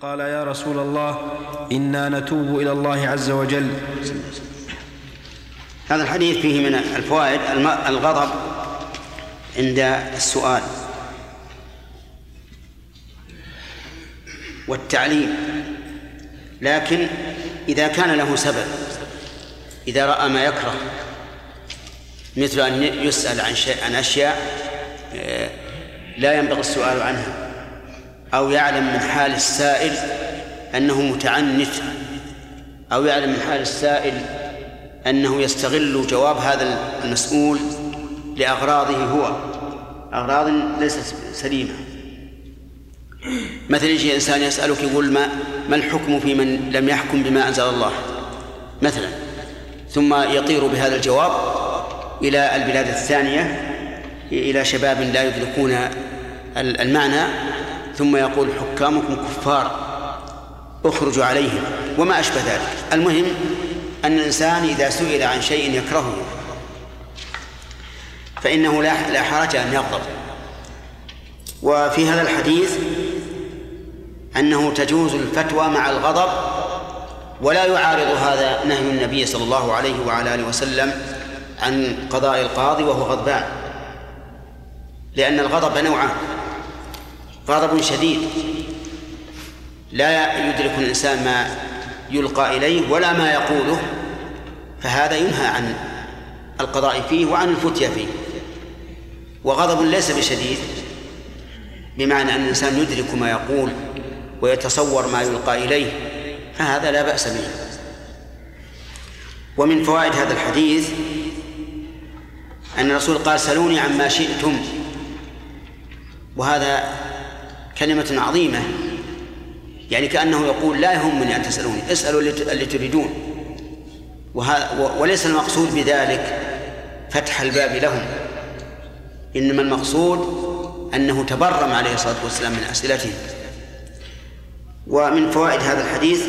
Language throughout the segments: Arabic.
قال يا رسول الله إنا نتوب إلى الله عز وجل. هذا الحديث فيه من الفوائد الغضب عند السؤال. والتعليم. لكن إذا كان له سبب إذا رأى ما يكره مثل أن يسأل عن شيء عن أشياء آه، لا ينبغي السؤال عنها. أو يعلم من حال السائل أنه متعنت أو يعلم من حال السائل أنه يستغل جواب هذا المسؤول لأغراضه هو. أغراض ليست سليمة. مثلا يجي إنسان يسألك يقول ما ما الحكم في من لم يحكم بما أنزل الله؟ مثلا. ثم يطير بهذا الجواب إلى البلاد الثانية إلى شباب لا يدركون المعنى ثم يقول حكامكم كفار اخرجوا عليهم وما أشبه ذلك. المهم أن الإنسان إذا سئل عن شيء يكرهه فإنه لا حرج أن يغضب. وفي هذا الحديث أنه تجوز الفتوى مع الغضب ولا يعارض هذا نهي النبي صلى الله عليه وعلى آله وسلم عن قضاء القاضي وهو غضبان لأن الغضب نوعان. غضب شديد. لا يدرك الإنسان ما يلقى إليه ولا ما يقوله فهذا ينهى عن القضاء فيه وعن الفتيا فيه. وغضب ليس بشديد بمعنى أن الإنسان يدرك ما يقول ويتصور ما يلقى إليه فهذا لا بأس به. ومن فوائد هذا الحديث أن الرسول قال سلوني عما شئتم وهذا كلمة عظيمة. يعني كأنه يقول لا يهمني أن تسألوني اسألوا اللي تريدون. وليس المقصود بذلك فتح الباب لهم. إنما المقصود أنه تبرم عليه الصلاة والسلام من أسئلتهم. ومن فوائد هذا الحديث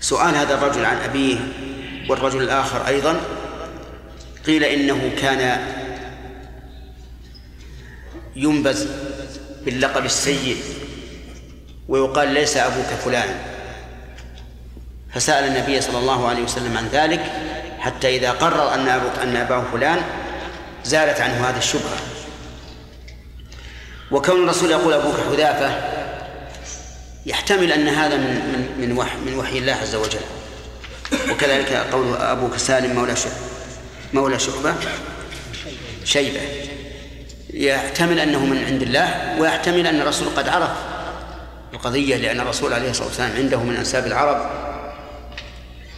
سؤال هذا الرجل عن أبيه والرجل الآخر أيضا قيل إنه كان ينبز باللقب السيء ويقال ليس أبوك فلان. فسأل النبي صلى الله عليه وسلم عن ذلك حتى إذا قرر أن أبوك أن أباه فلان زالت عنه هذه الشبهة. وكون الرسول يقول أبوك حذافة يحتمل أن هذا من من من وحي, من وحي الله عز وجل. وكذلك قول أبوك سالم مولى شعبة مولى شعبة شيبة. يحتمل أنه من عند الله ويحتمل أن الرسول قد عرف القضية لأن الرسول عليه الصلاة والسلام عنده من أنساب العرب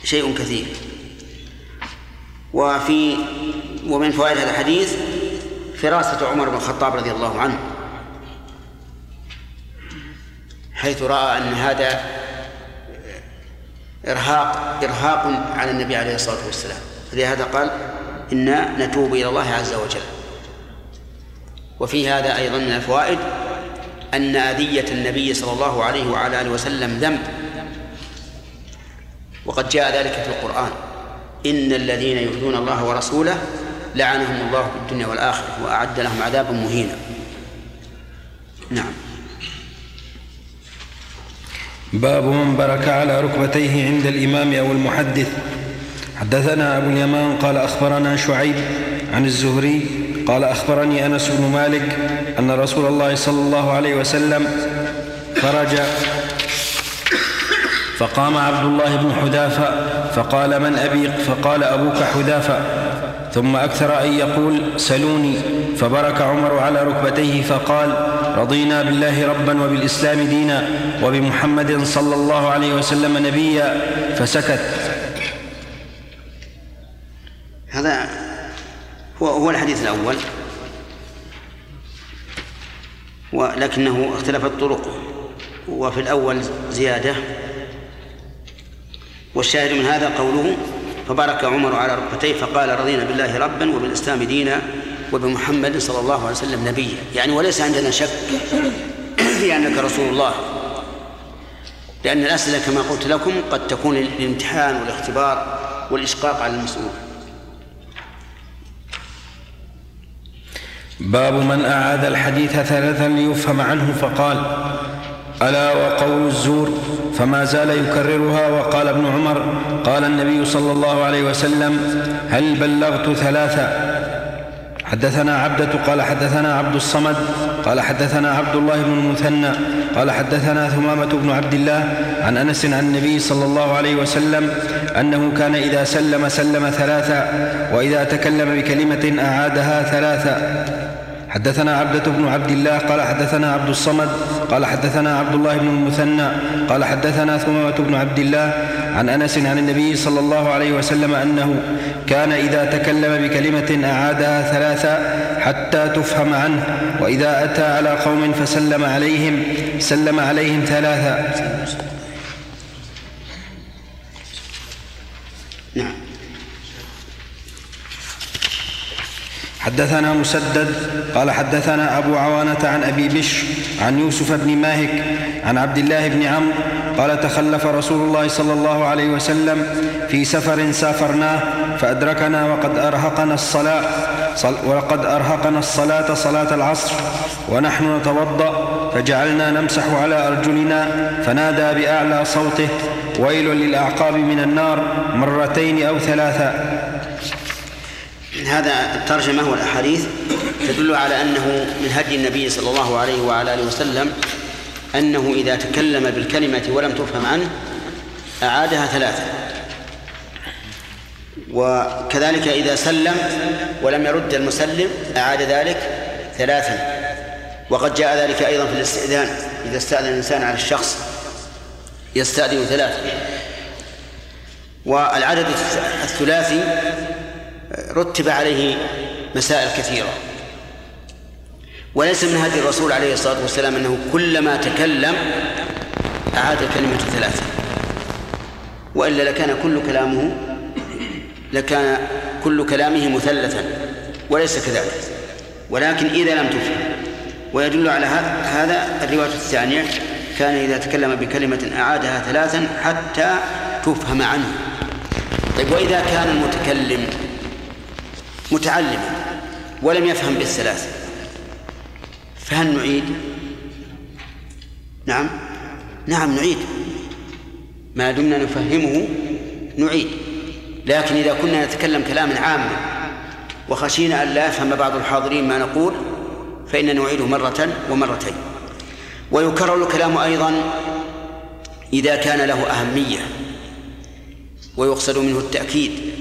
شيء كثير. وفي ومن فوائد هذا الحديث فراسة عمر بن الخطاب رضي الله عنه حيث رأى أن هذا إرهاق إرهاق على النبي عليه الصلاة والسلام. فلهذا قال إنا نتوب إلى الله عز وجل. وفي هذا أيضا من الفوائد أن أذية النبي صلى الله عليه وعلى آله وسلم ذنب. وقد جاء ذلك في القرآن. إن الذين يؤذون الله ورسوله لعنهم الله في الدنيا والآخرة وأعد لهم عذابا مهينا. نعم. باب من برك على ركبتيه عند الإمام أو المحدث. حدثنا أبو اليمان قال أخبرنا شعيب عن الزهري قال أخبرني أنس بن مالك أن رسول الله صلى الله عليه وسلم خرج فقام عبد الله بن حذافة فقال من أبي فقال أبوك حذافة ثم أكثر أن يقول سلوني فبرك عمر على ركبتيه فقال رضينا بالله ربا وبالإسلام دينا وبمحمد صلى الله عليه وسلم نبيا فسكت هذا هو هو الحديث الأول. ولكنه اختلفت طرقه وفي الأول زيادة. والشاهد من هذا قوله فبارك عمر على ركبتيه فقال رضينا بالله ربا وبالإسلام دينا وبمحمد صلى الله عليه وسلم نبيا. يعني وليس عندنا شك في أنك رسول الله. لأن الأسئلة كما قلت لكم قد تكون للامتحان والاختبار والإشقاق على المسؤول. باب من أعاد الحديث ثلاثا ليفهم عنه فقال ألا وقول الزور؟ فما زال يكررها. وقال ابن عمر قال النبي صلى الله عليه وسلم هل بلغت ثلاثا حدثنا عبدة. قال حدثنا عبد الصمد. قال حدثنا عبد الله بن المثنى. قال حدثنا ثمامة بن عبد الله عن أنس عن النبي صلى الله عليه وسلم أنه كان إذا سلم سلم ثلاثا وإذا تكلم بكلمة أعادها ثلاثا حدثنا عبدة بن عبد الله قال حدثنا عبد الصمد قال حدثنا عبد الله بن المثنى قال حدثنا ثمامة بن عبد الله عن أنس عن النبي صلى الله عليه وسلم أنه كان إذا تكلم بكلمة أعادها ثلاثا حتى تفهم عنه وإذا أتى على قوم فسلم عليهم سلم عليهم ثلاثا حدثنا مسدد قال حدثنا أبو عوانة عن أبي بشر عن يوسف بن ماهك عن عبد الله بن عمرو قال تخلف رسول الله صلى الله عليه وسلم في سفر سافرناه فأدركنا وقد أرهقنا الصلاة وقد أرهقنا الصلاة صلاة العصر ونحن نتوضأ فجعلنا نمسح على أرجلنا فنادى بأعلى صوته ويل للأعقاب من النار مرتين أو ثلاثا هذا الترجمة والأحاديث تدل على أنه من هدي النبي صلى الله عليه وعلى آله وسلم أنه إذا تكلم بالكلمة ولم تفهم عنه أعادها ثلاثة. وكذلك إذا سلم ولم يرد المسلم أعاد ذلك ثلاثا. وقد جاء ذلك أيضا في الاستئذان إذا استأذن الإنسان على الشخص يستأذن ثلاثة. والعدد الثلاثي رتب عليه مسائل كثيرة. وليس من هدي الرسول عليه الصلاة والسلام أنه كلما تكلم أعاد الكلمة ثلاثة. وإلا لكان كل كلامه لكان كل كلامه مثلثا وليس كذلك. ولكن إذا لم تفهم ويدل على هذا الرواية الثانية كان إذا تكلم بكلمة أعادها ثلاثا حتى تفهم عنه. طيب وإذا كان المتكلم متعلما ولم يفهم بالثلاث فهل نعيد؟ نعم. نعم نعيد. ما دمنا نفهمه نعيد. لكن إذا كنا نتكلم كلاما عاما وخشينا أن لا يفهم بعض الحاضرين ما نقول فإننا نعيده مرة ومرتين. ويكرر الكلام أيضا إذا كان له أهمية ويقصد منه التأكيد.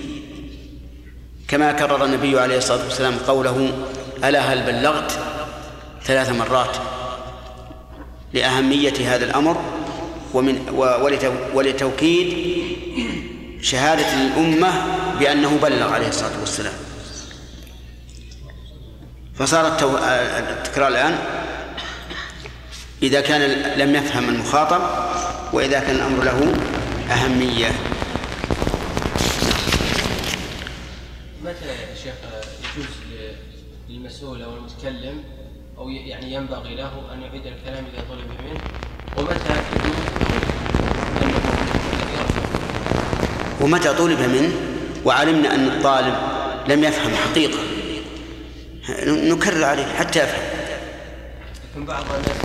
كما كرر النبي عليه الصلاة والسلام قوله ألا هل بلغت؟ ثلاث مرات. لأهمية هذا الأمر ومن ولتوكيد شهادة الأمة بأنه بلغ عليه الصلاة والسلام. فصار التكرار الآن. إذا كان لم يفهم المخاطب وإذا كان الأمر له أهمية. متى يا شيخ يجوز للمسؤول أو المتكلم أو يعني ينبغي له أن يعيد الكلام اذا طلب منه؟ ومتى ومتى طلب منه؟ وعلمنا أن الطالب لم يفهم حقيقة. نكرر عليه حتى يفهم. لكن بعض الناس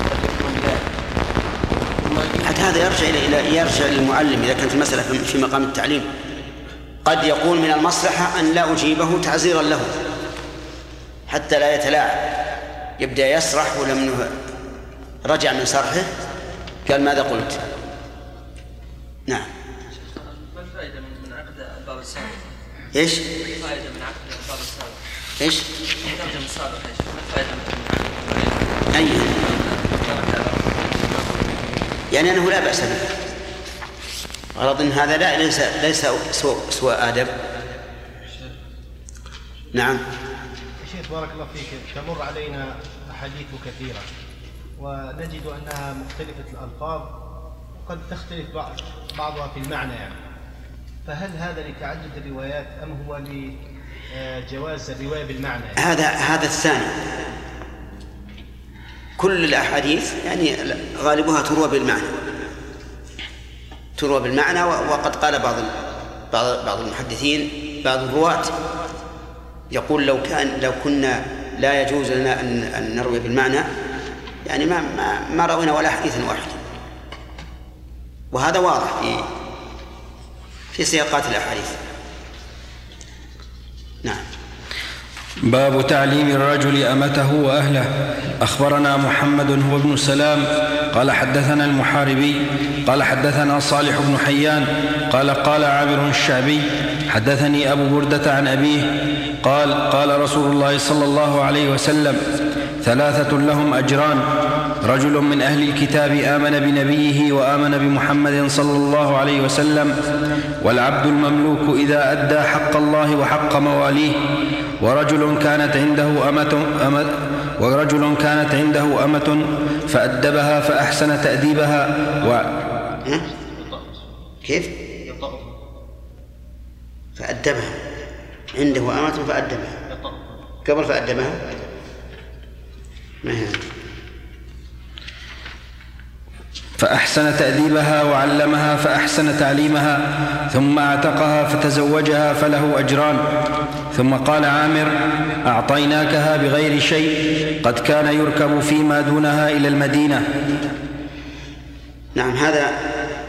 حتى هذا يرجع إلى يرجع للمعلم إذا كانت المساله في مقام التعليم. قد يكون من المصلحة أن لا أجيبه تعزيرا له حتى لا يتلاعب يبدأ يسرح ولم رجع من سرحه قال ماذا قلت نعم ما الفائدة من عقد الباب السابق؟ إيش؟ الفائدة من عقد الباب السابق إيش؟ الترجمة السابقة إيش؟ ما الفائدة من أي يعني أنه لا بأس به غرض ان هذا لا ليس ليس سوء, سوء ادب نعم. شيخ بارك الله فيك تمر علينا أحاديث كثيرة ونجد أنها مختلفة الألفاظ وقد تختلف بعضها في المعنى يعني. فهل هذا لتعدد الروايات أم هو لجواز الرواية بالمعنى يعني؟ هذا هذا الثاني. كل الأحاديث يعني غالبها تروى بالمعنى. تروى بالمعنى وقد قال بعض بعض بعض المحدثين بعض الرواة يقول لو كان لو كنا لا يجوز لنا ان أن نروي بالمعنى يعني ما ما, ما روينا ولا حديثا واحدا. وهذا واضح في في سياقات الأحاديث. نعم. باب تعليم الرجل أمته وأهله. أخبرنا محمد هو ابن سلام. قال حدثنا المحاربي. قال حدثنا صالح بن حيان. قال قال عامر الشعبي. حدثني أبو بردة عن أبيه. قال قال رسول الله صلى الله عليه وسلم ثلاثة لهم أجران. رجل من أهل الكتاب آمن بنبيه وآمن بمحمد صلى الله عليه وسلم. والعبد المملوك إذا أدى حق الله وحق مواليه. ورجل كانت عنده أمة, أمة ورجل كانت عنده أمة فأدبها فأحسن تأديبها. و ها؟ كيف؟ فأدبها. عنده أمة فأدبها. قبل فأدبها؟ فأحسن تأديبها وعلمها فأحسن تعليمها ثم أعتقها فتزوجها فله أجران. ثم قال عامر أعطيناكها بغير شيء قد كان يركب فيما دونها إلى المدينة. نعم هذا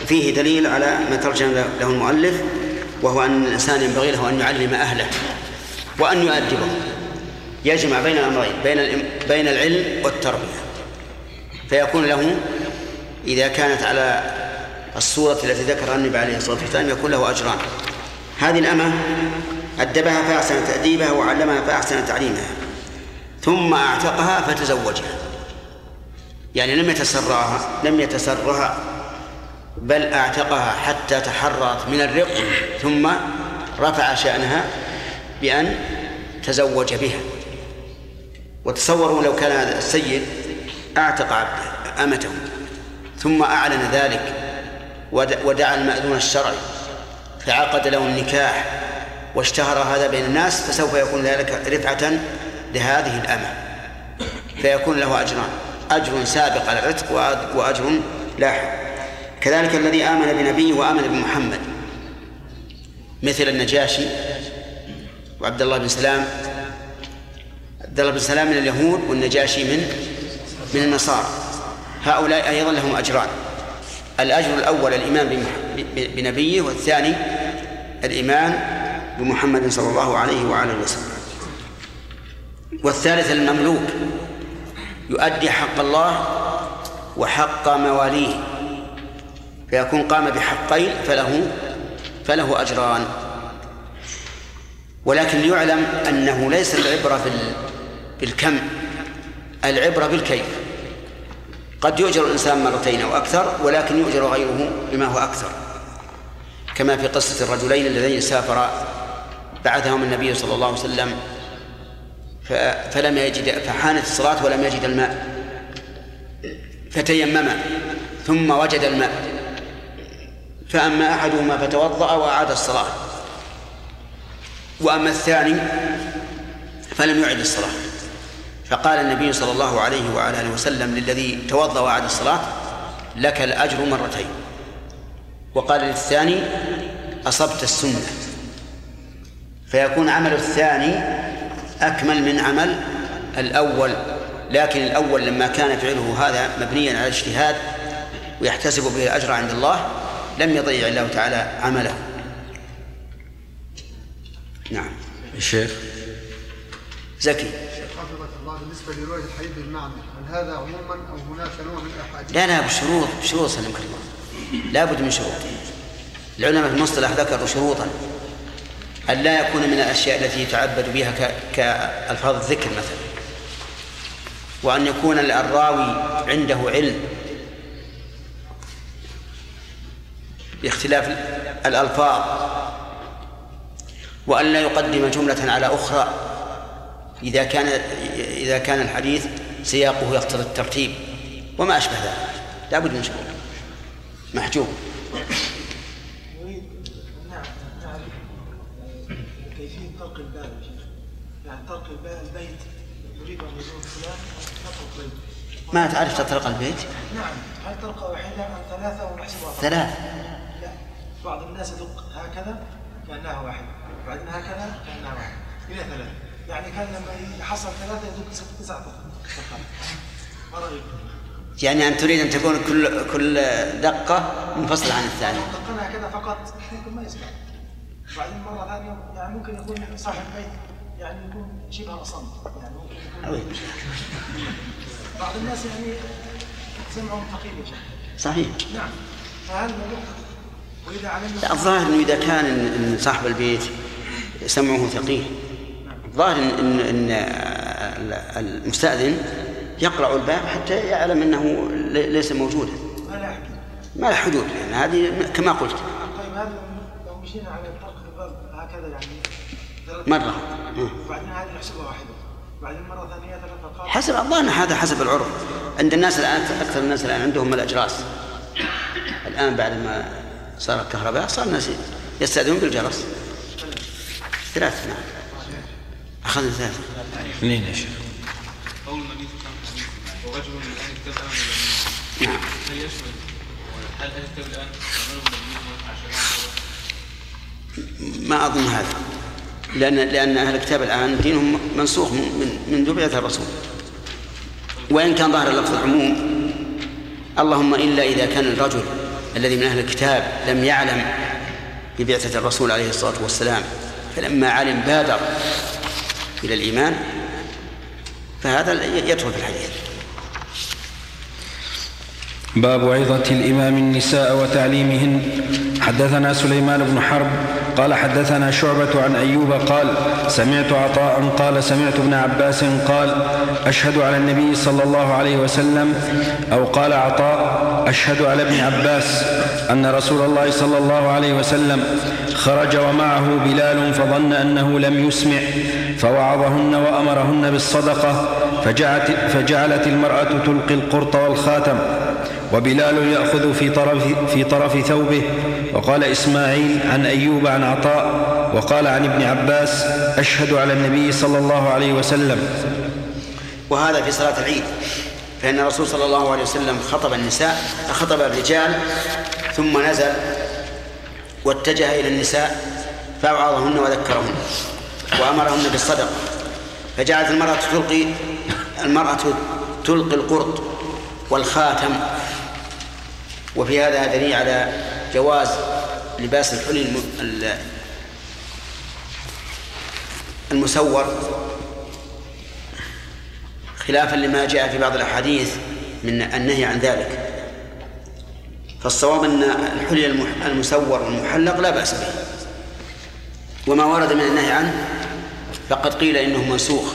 فيه دليل على ما ترجم له المؤلف وهو أن الإنسان ينبغي له أن يعلم أهله وأن يؤدبه. يجمع بين الأمرين بين بين العلم والتربية. فيكون له إذا كانت على الصورة التي ذكرها النبي عليه الصلاة والسلام يكون له أجران. هذه الأمة أدبها فأحسن تأديبها وعلمها فأحسن تعليمها ثم أعتقها فتزوجها. يعني لم يتسرها لم يتسرها بل أعتقها حتى تحررت من الرق ثم رفع شأنها بأن تزوج بها. وتصوروا لو كان هذا السيد أعتق عبده أمته ثم أعلن ذلك ودعا المأذون الشرعي فعقد له النكاح واشتهر هذا بين الناس فسوف يكون ذلك رفعة لهذه الأمة. فيكون له أجران أجر سابق على العتق وأجر لاحق كذلك الذي آمن بنبيه وآمن بمحمد مثل النجاشي وعبد الله بن سلام عبد الله بن سلام من اليهود والنجاشي من من النصارى. هؤلاء أيضا لهم أجران. الأجر الأول الإيمان بنبيه والثاني الإيمان بمحمد صلى الله عليه وعلى وسلم. والثالث المملوك يؤدي حق الله وحق مواليه. فيكون قام بحقين فله فله أجران. ولكن ليعلم أنه ليس العبرة بالكم العبرة بالكيف. قد يؤجر الإنسان مرتين أو أكثر ولكن يؤجر غيره بما هو أكثر. كما في قصة الرجلين اللذين سافرا بعثهم النبي صلى الله عليه وسلم فلم يجد فحانت الصلاة ولم يجد الماء. فتيمما ثم وجد الماء. فأما أحدهما فتوضأ وأعاد الصلاة. وأما الثاني فلم يعد الصلاة. فقال النبي صلى الله عليه وعلى آله وسلم للذي توضأ وأعاد الصلاة لك الأجر مرتين. وقال للثاني أصبت السنة. فيكون عمل الثاني أكمل من عمل الأول لكن الأول لما كان فعله هذا مبنيا على الاجتهاد ويحتسب به الأجر عند الله لم يضيع الله تعالى عمله. نعم. الشيخ زكي. الله بالنسبة لرواية الحديث بالمعنى هل هذا عموما أو هناك نوع من الأحاديث؟ لا لا بشروط بشروط سلمك الله لابد من شروط. العلماء في المصطلح ذكروا شروطا. أن لا يكون من الأشياء التي يتعبد بها كألفاظ الذكر مثلا. وأن يكون الراوي عنده علم. باختلاف الألفاظ. وأن لا يقدم جملة على أخرى. إذا كان إذا كان الحديث سياقه يقتضي الترتيب وما أشبه ذلك. لابد من شروط محجوب. ما تعرف تطرق البيت؟ نعم هل طلقة واحدة أم ثلاثة ونحسبها ثلاث. لا بعض الناس يدق هكذا كأنها واحدة بعدين هكذا كأنها واحدة. إلى ثلاثة. يعني كان لما حصل ثلاثة يدق تسعة طلقات ما رأيك؟ يعني أن تريد أن تكون كل كل دقة منفصلة عن الثانية. لو دقناها كذا فقط. ممكن ما يسمع. وبعدين مرة ثانية يعني ممكن يكون صاحب البيت يعني يكون شبه أصم. يعني ممكن يكون. بعض الناس يعني سمعهم ثقيل يا شيخ. صحيح. نعم. فهذا الموضوع وإذا علمنا الظاهر إنه إذا كان إن صاحب البيت سمعه ثقيل. الظاهر ان ان إن المستأذن يقرع الباب حتى يعلم إنه لي- ليس موجودا. ما لا يحكي ما له حدود يعني هذه كما قلت. طيب هذا لو مشينا على طرق الباب هكذا يعني مرة. وبعدين هذه نحسبها واحدة. وبعدين مرة ثانية ثلاث دقائق حسب الظاهر هذا حسب العرف. عند الناس الآن أكثر الناس الآن عندهم الأجراس. الآن بعد ما صار الكهرباء صار الناس يستأذنون بالجرس. ثلاث نعم. اخذنا ثلاث اثنين يا شيخ. قول النبي صلى الله عليه وسلم ورجل من أهل الكتاب امن باليمين نعم. هل يشمل هل ويقع شرائع ما أظن هذا. لأن لأن أهل الكتاب الآن دينهم منسوخ من من منذ بعثه الرسول. وإن كان ظاهر اللفظ العموم اللهم إلا إذا كان الرجل الذي من أهل الكتاب لم يعلم ببعثة الرسول عليه الصلاة والسلام فلما علم بادر إلى الإيمان فهذا يدخل في الحديث. باب عظة الإمام النساء وتعليمهن. حدثنا سليمان بن حرب قال حدثنا شعبة عن أيوب قال سمعت عطاء قال سمعت ابن عباس قال أشهد على النبي صلى الله عليه وسلم. أو قال عطاء أشهد على ابن عباس أن رسول الله صلى الله عليه وسلم خرج ومعه بلال فظن أنه لم يسمع فوعظهن وأمرهن بالصدقة فجعلت, فجعلت المرأة تلقي القرط والخاتم. وبلال يأخذ في طرف, في طرف ثوبه. وقال إسماعيل عن أيوب عن عطاء وقال عن ابن عباس أشهد على النبي صلى الله عليه وسلم. وهذا في صلاة العيد. فإن الرسول صلى الله عليه وسلم خطب النساء خطب الرجال ثم نزل واتجه إلى النساء فوعظهن وذكرهن وأمرهن بالصدقة. فجعلت المرأة تلقي المرأة تلقي القرط والخاتم. وفي هذا دليل على جواز لباس الحلي الم- ال- المسور خلافا لما جاء في بعض الأحاديث من النهي عن ذلك. فالصواب أن الحلي المسور والمحلق لا بأس به. وما ورد من النهي عنه فقد قيل إنه منسوخ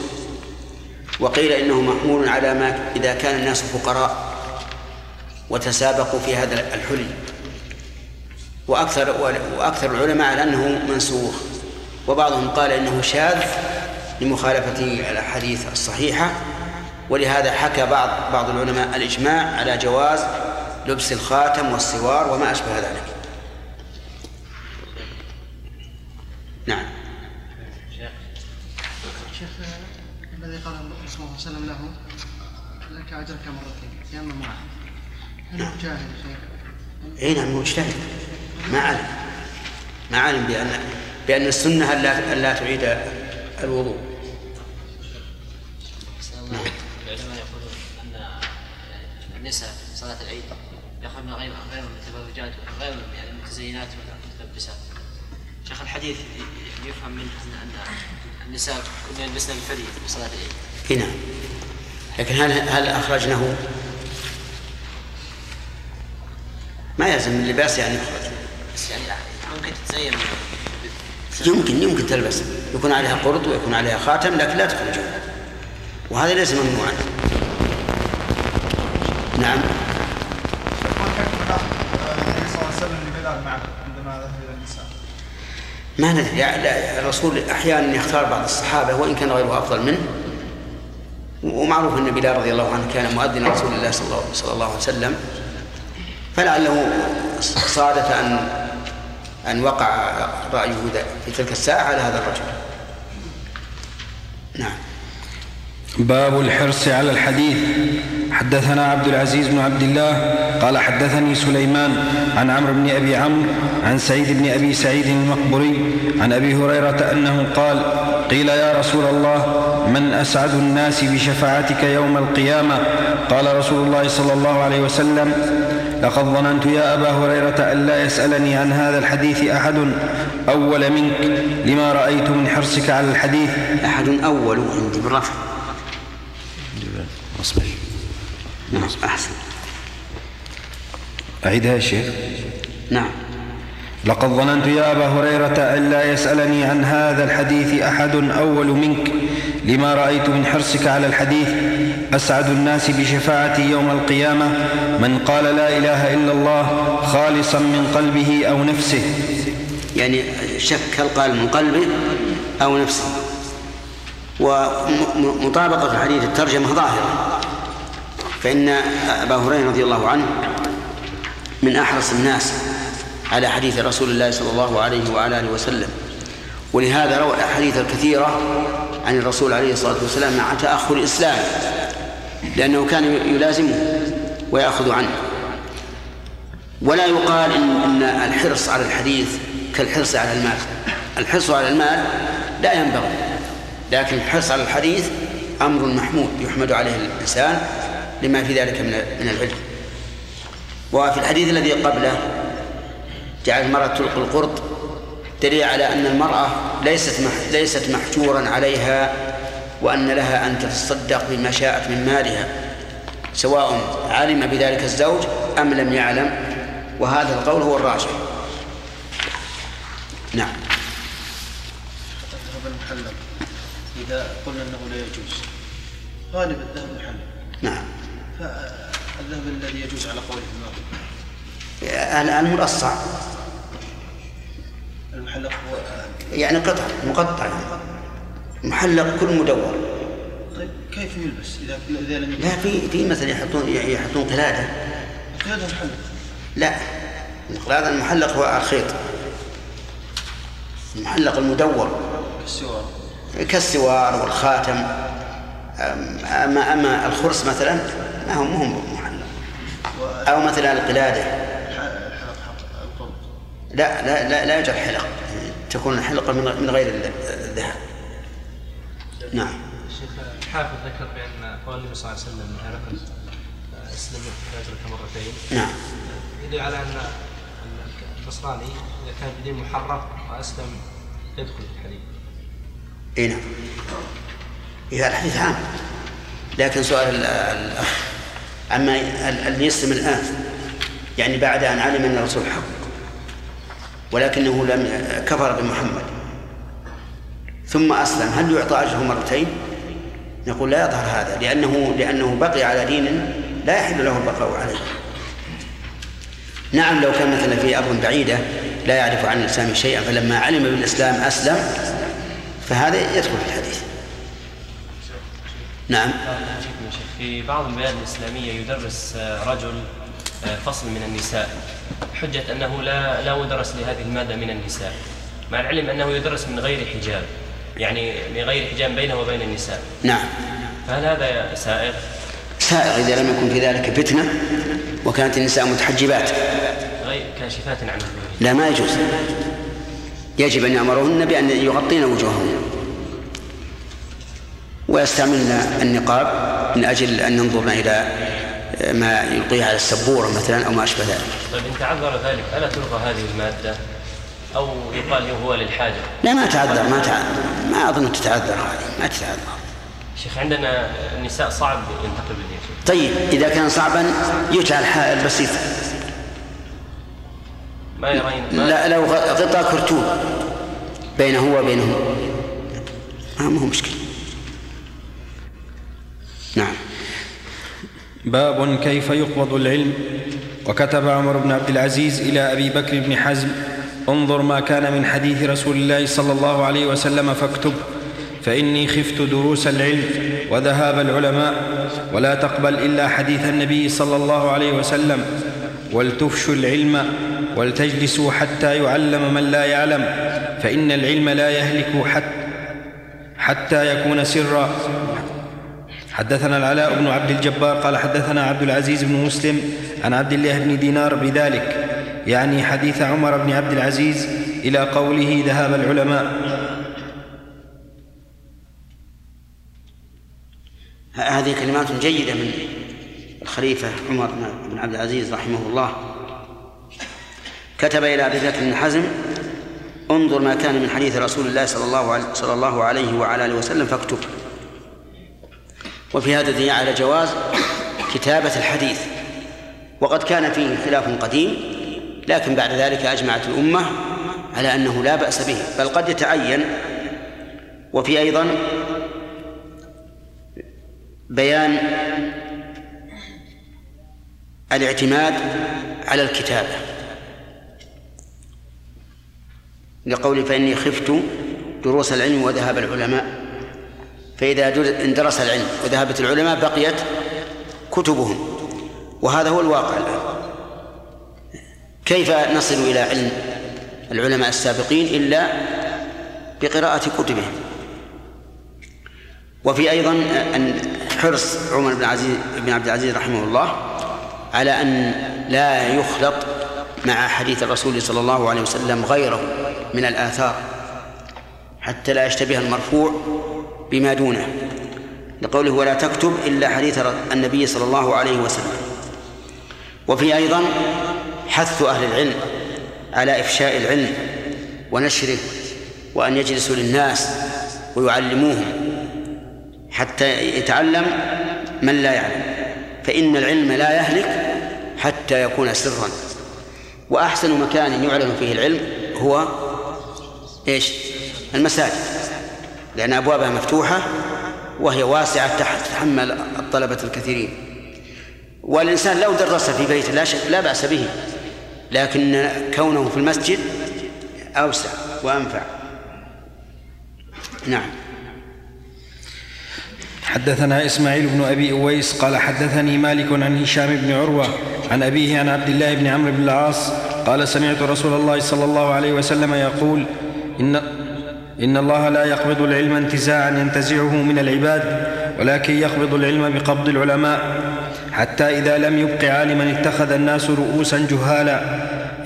وقيل إنه محمول على ما إذا كان الناس فقراء. وتسابقوا في هذا الحلي وأكثر وأكثر العلماء على أنه منسوخ. وبعضهم قال إنه شاذ لمخالفة الأحاديث الصحيحة. ولهذا حكى بعض بعض العلماء الإجماع على جواز لبس الخاتم والسوار وما أشبه ذلك. نعم. شيخ الذي قال الرسول صلى الله عليه وسلم له لك أجرك مرتين تيمم واحد جاهل يا شيخ؟ اي نعم مجتهد ما علم ما علم بان بأن السنة الا ألا تعيد الوضوء العلماء يقولون أن النساء في صلاة العيد يخرجن غير غير متبرجات غير يعني متزينات ولا متلبسات. شيخ الحديث يفهم منه ان أن النساء كن يلبسن الحلي في صلاة العيد. اي نعم لكن هل هل أخرجنه؟ ما يلزم اللباس يعني. يخرج بس يعني ممكن تتزين. يمكن يمكن تلبس. يكون عليها قرط ويكون عليها خاتم لكن لا تخرجه وهذا ليس ممنوعا. نعم. ما ندري. الرسول أحيانا يختار بعض الصحابة وإن كان غيره أفضل منه. ومعروف أن بلال رضي الله عنه كان مؤذن رسول الله, صلى الله عليه وسلم. فلعله صادف ان أن وقع رأيه ذا- في تلك الساعة على هذا الرجل. نعم. باب الحرص على الحديث. حدثنا عبد العزيز بن عبد الله قال حدثني سليمان عن عمرو بن أبي عمرو عن سعيد بن أبي سعيد المقبري عن أبي هريرة أنه قال قيل يا رسول الله من أسعد الناس بشفاعتك يوم القيامة؟ قال رسول الله صلى الله عليه وسلم لقد ظننت يا أبا هريرة الا يسألني عن هذا الحديث أحد أول منك. لما رأيت من حرصك على الحديث؟ أحد أول عندي بالرفع اصبر نعم أحسن. اعيدها يا شيخ. نعم. لقد ظننت يا أبا هريرة الا يسألني عن هذا الحديث أحد أول منك. لما رأيت من حرصك على الحديث أسعد الناس بشفاعتي يوم القيامة. من قال لا إله إلا الله خالصا من قلبه أو نفسه. يعني شك هل قال من قلبه أو نفسه. ومطابقة الحديث الترجمة ظاهرة. فإن أبا هريرة رضي الله عنه من أحرص الناس على حديث رسول الله صلى الله عليه وعلى آله وسلم. ولهذا روى الأحاديث الكثيرة عن الرسول عليه الصلاة والسلام مع تأخر الإسلام لأنه كان يلازمه ويأخذ عنه. ولا يقال إن, إن الحرص على الحديث كالحرص على المال. الحرص على المال لا ينبغي لكن الحرص على الحديث أمر محمود يحمد عليه الإنسان لما في ذلك من من العلم. وفي الحديث الذي قبله جعل المرأة تلقي القرط دليل على أن المرأة ليست ليست محجورا عليها وأن لها أن تتصدق بما شاءت من مالها سواء علم بذلك الزوج أم لم يعلم وهذا القول هو الراجح. نعم. الذهب المحلل إذا قلنا أنه لا يجوز. غالب الذهب محلل نعم. فالذهب الذي يجوز على قوله المرصع المحلق هو يعني قطع مقطع. محلق كل مدور. طيب كيف يلبس؟ إذا إذا لم لا في في مثلا يحطون يحطون قلاده. هذا محلق لا. القلاده المحلق هو الخيط. المحلق المدور. كالسوار. كالسوار والخاتم. أما أما الخرس مثلا ما هو مهم محلق. أو مثلا القلادة. لا لا لا, لا يوجد حلق. تكون الحلقة من من غير الذهب. نعم. الشيخ الحافظ ذكر بأن قول النبي صلى الله عليه وسلم من هلك أسلم فأجرك مرتين. نعم. يدل على أن النصراني إذا كان بدين محرف وأسلم يدخل في الحديث إي نعم. إيه الحديث عام. لكن سؤال ال- الأخ أما ال- اللي يسلم الآن يعني بعد أن علم أن الرسول حق. ولكنه لم كفر بمحمد. ثم أسلم. هل يعطى أجره مرتين؟ نقول لا يظهر هذا لأنه لأنه بقي على دين لا يحل له البقاء عليه. نعم لو كان مثلا في أرض بعيدة لا يعرف عن الإسلام شيئا فلما علم بالإسلام أسلم فهذا يدخل في الحديث. نعم. في بعض البلاد الإسلامية يدرس رجل فصل من النساء. حجة أنه لا لا مدرس لهذه المادة من النساء. مع العلم أنه يدرس من غير حجاب. يعني من غير حجاب بينه وبين النساء. نعم. فهل هذا سائغ؟ سائغ إذا لم يكن في ذلك فتنة وكانت النساء متحجبات. غير كاشفات عن لا ما يجوز. يجب أن يأمرهن بأن يغطين وجوههن. ويستعملن النقاب من أجل أن ينظرن إلى ما يلقيه على السبورة مثلا أو ما أشبه ذلك. طيب إن تعذر ذلك ألا تلغى هذه المادة؟ أو يقال هو للحاجة؟ لا ما تعذر ما تعذر ما أظن تتعذر هذه ما تتعذر. شيخ عندنا النساء صعب ينتقل بالدين طيب إذا كان صعبا يجعل حائل بسيط ما يرين ما لا لو غطاء كرتون. بينه وبينهم ما ما هو مشكلة. نعم. باب كيف يقبض العلم. وكتب عمر بن عبد العزيز إلى أبي بكر بن حزم انظر ما كان من حديث رسول الله صلى الله عليه وسلم فاكتب. فإني خفت دروس العلم وذهاب العلماء ولا تقبل إلا حديث النبي صلى الله عليه وسلم. ولتفشوا العلم ولتجلسوا حتى يعلم من لا يعلم فإن العلم لا يهلك حتى حتى يكون سرا. حدثنا العلاء بن عبد الجبار قال حدثنا عبد العزيز بن مسلم عن عبد الله بن دينار بذلك يعني حديث عمر بن عبد العزيز إلى قوله ذهب العلماء. هذه كلمات جيدة من الخليفة عمر بن عبد العزيز رحمه الله. كتب إلى أبي بكر بن حزم انظر ما كان من حديث رسول الله صلى الله عليه وعلى آله وسلم فاكتبه وفي هذا دليل على جواز كتابة الحديث. وقد كان فيه خلاف قديم لكن بعد ذلك أجمعت الأمة على أنه لا بأس به. بل قد يتعين وفي أيضا بيان الاعتماد على الكتابة. لقول فإني خفت دروس العلم وذهاب العلماء. فإذا اندرس العلم وذهبت العلماء بقيت كتبهم. وهذا هو الواقع الآن. كيف نصل إلى علم العلماء السابقين إلا بقراءة كتبهم؟ وفي أيضا أن حرص عمر بن عزيز بن عبد العزيز رحمه الله على أن لا يخلط مع حديث الرسول صلى الله عليه وسلم غيره من الآثار حتى لا يشتبه المرفوع بما دونه لقوله ولا تكتب إلا حديث النبي صلى الله عليه وسلم. وفي أيضا حث أهل العلم على إفشاء العلم ونشره وأن يجلسوا للناس ويعلموهم حتى يتعلم من لا يعلم. فإن العلم لا يهلك حتى يكون سرا. وأحسن مكان يعلن فيه العلم هو إيش؟ المساجد. لأن أبوابها مفتوحة وهي واسعة تحمل الطلبة الكثيرين. والإنسان لو درس في بيته لا شك لا بأس به لكن كونه في المسجد أوسع وأنفع. نعم. حدثنا إسماعيل بن أبي أويس قال حدثني مالك عن هشام بن عروة عن أبيه عن عبد الله بن عمرو بن العاص قال سمعت رسول الله صلى الله عليه وسلم يقول إن إن الله لا يقبض العلم انتزاعا ينتزعه من العباد ولكن يقبض العلم بقبض العلماء. حتى إذا لم يبق عالما اتخذ الناس رؤوسا جهالا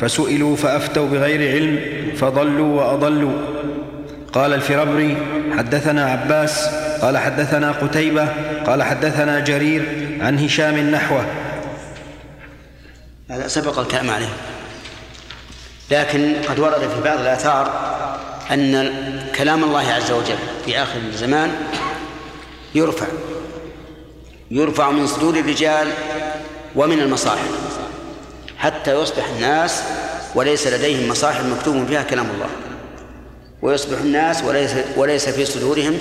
فسئلوا فأفتوا بغير علم فضلوا وأضلوا. قال الفربري حدثنا عباس قال حدثنا قتيبة قال حدثنا جرير عن هشام نحوه. هذا سبق الكلام عليه. لكن قد ورد في بعض الآثار أن كلام الله عز وجل في آخر الزمان يرفع يرفع من صدور الرجال ومن المصاحف حتى يصبح الناس وليس لديهم مصاحف مكتوب فيها كلام الله ويصبح الناس وليس وليس في صدورهم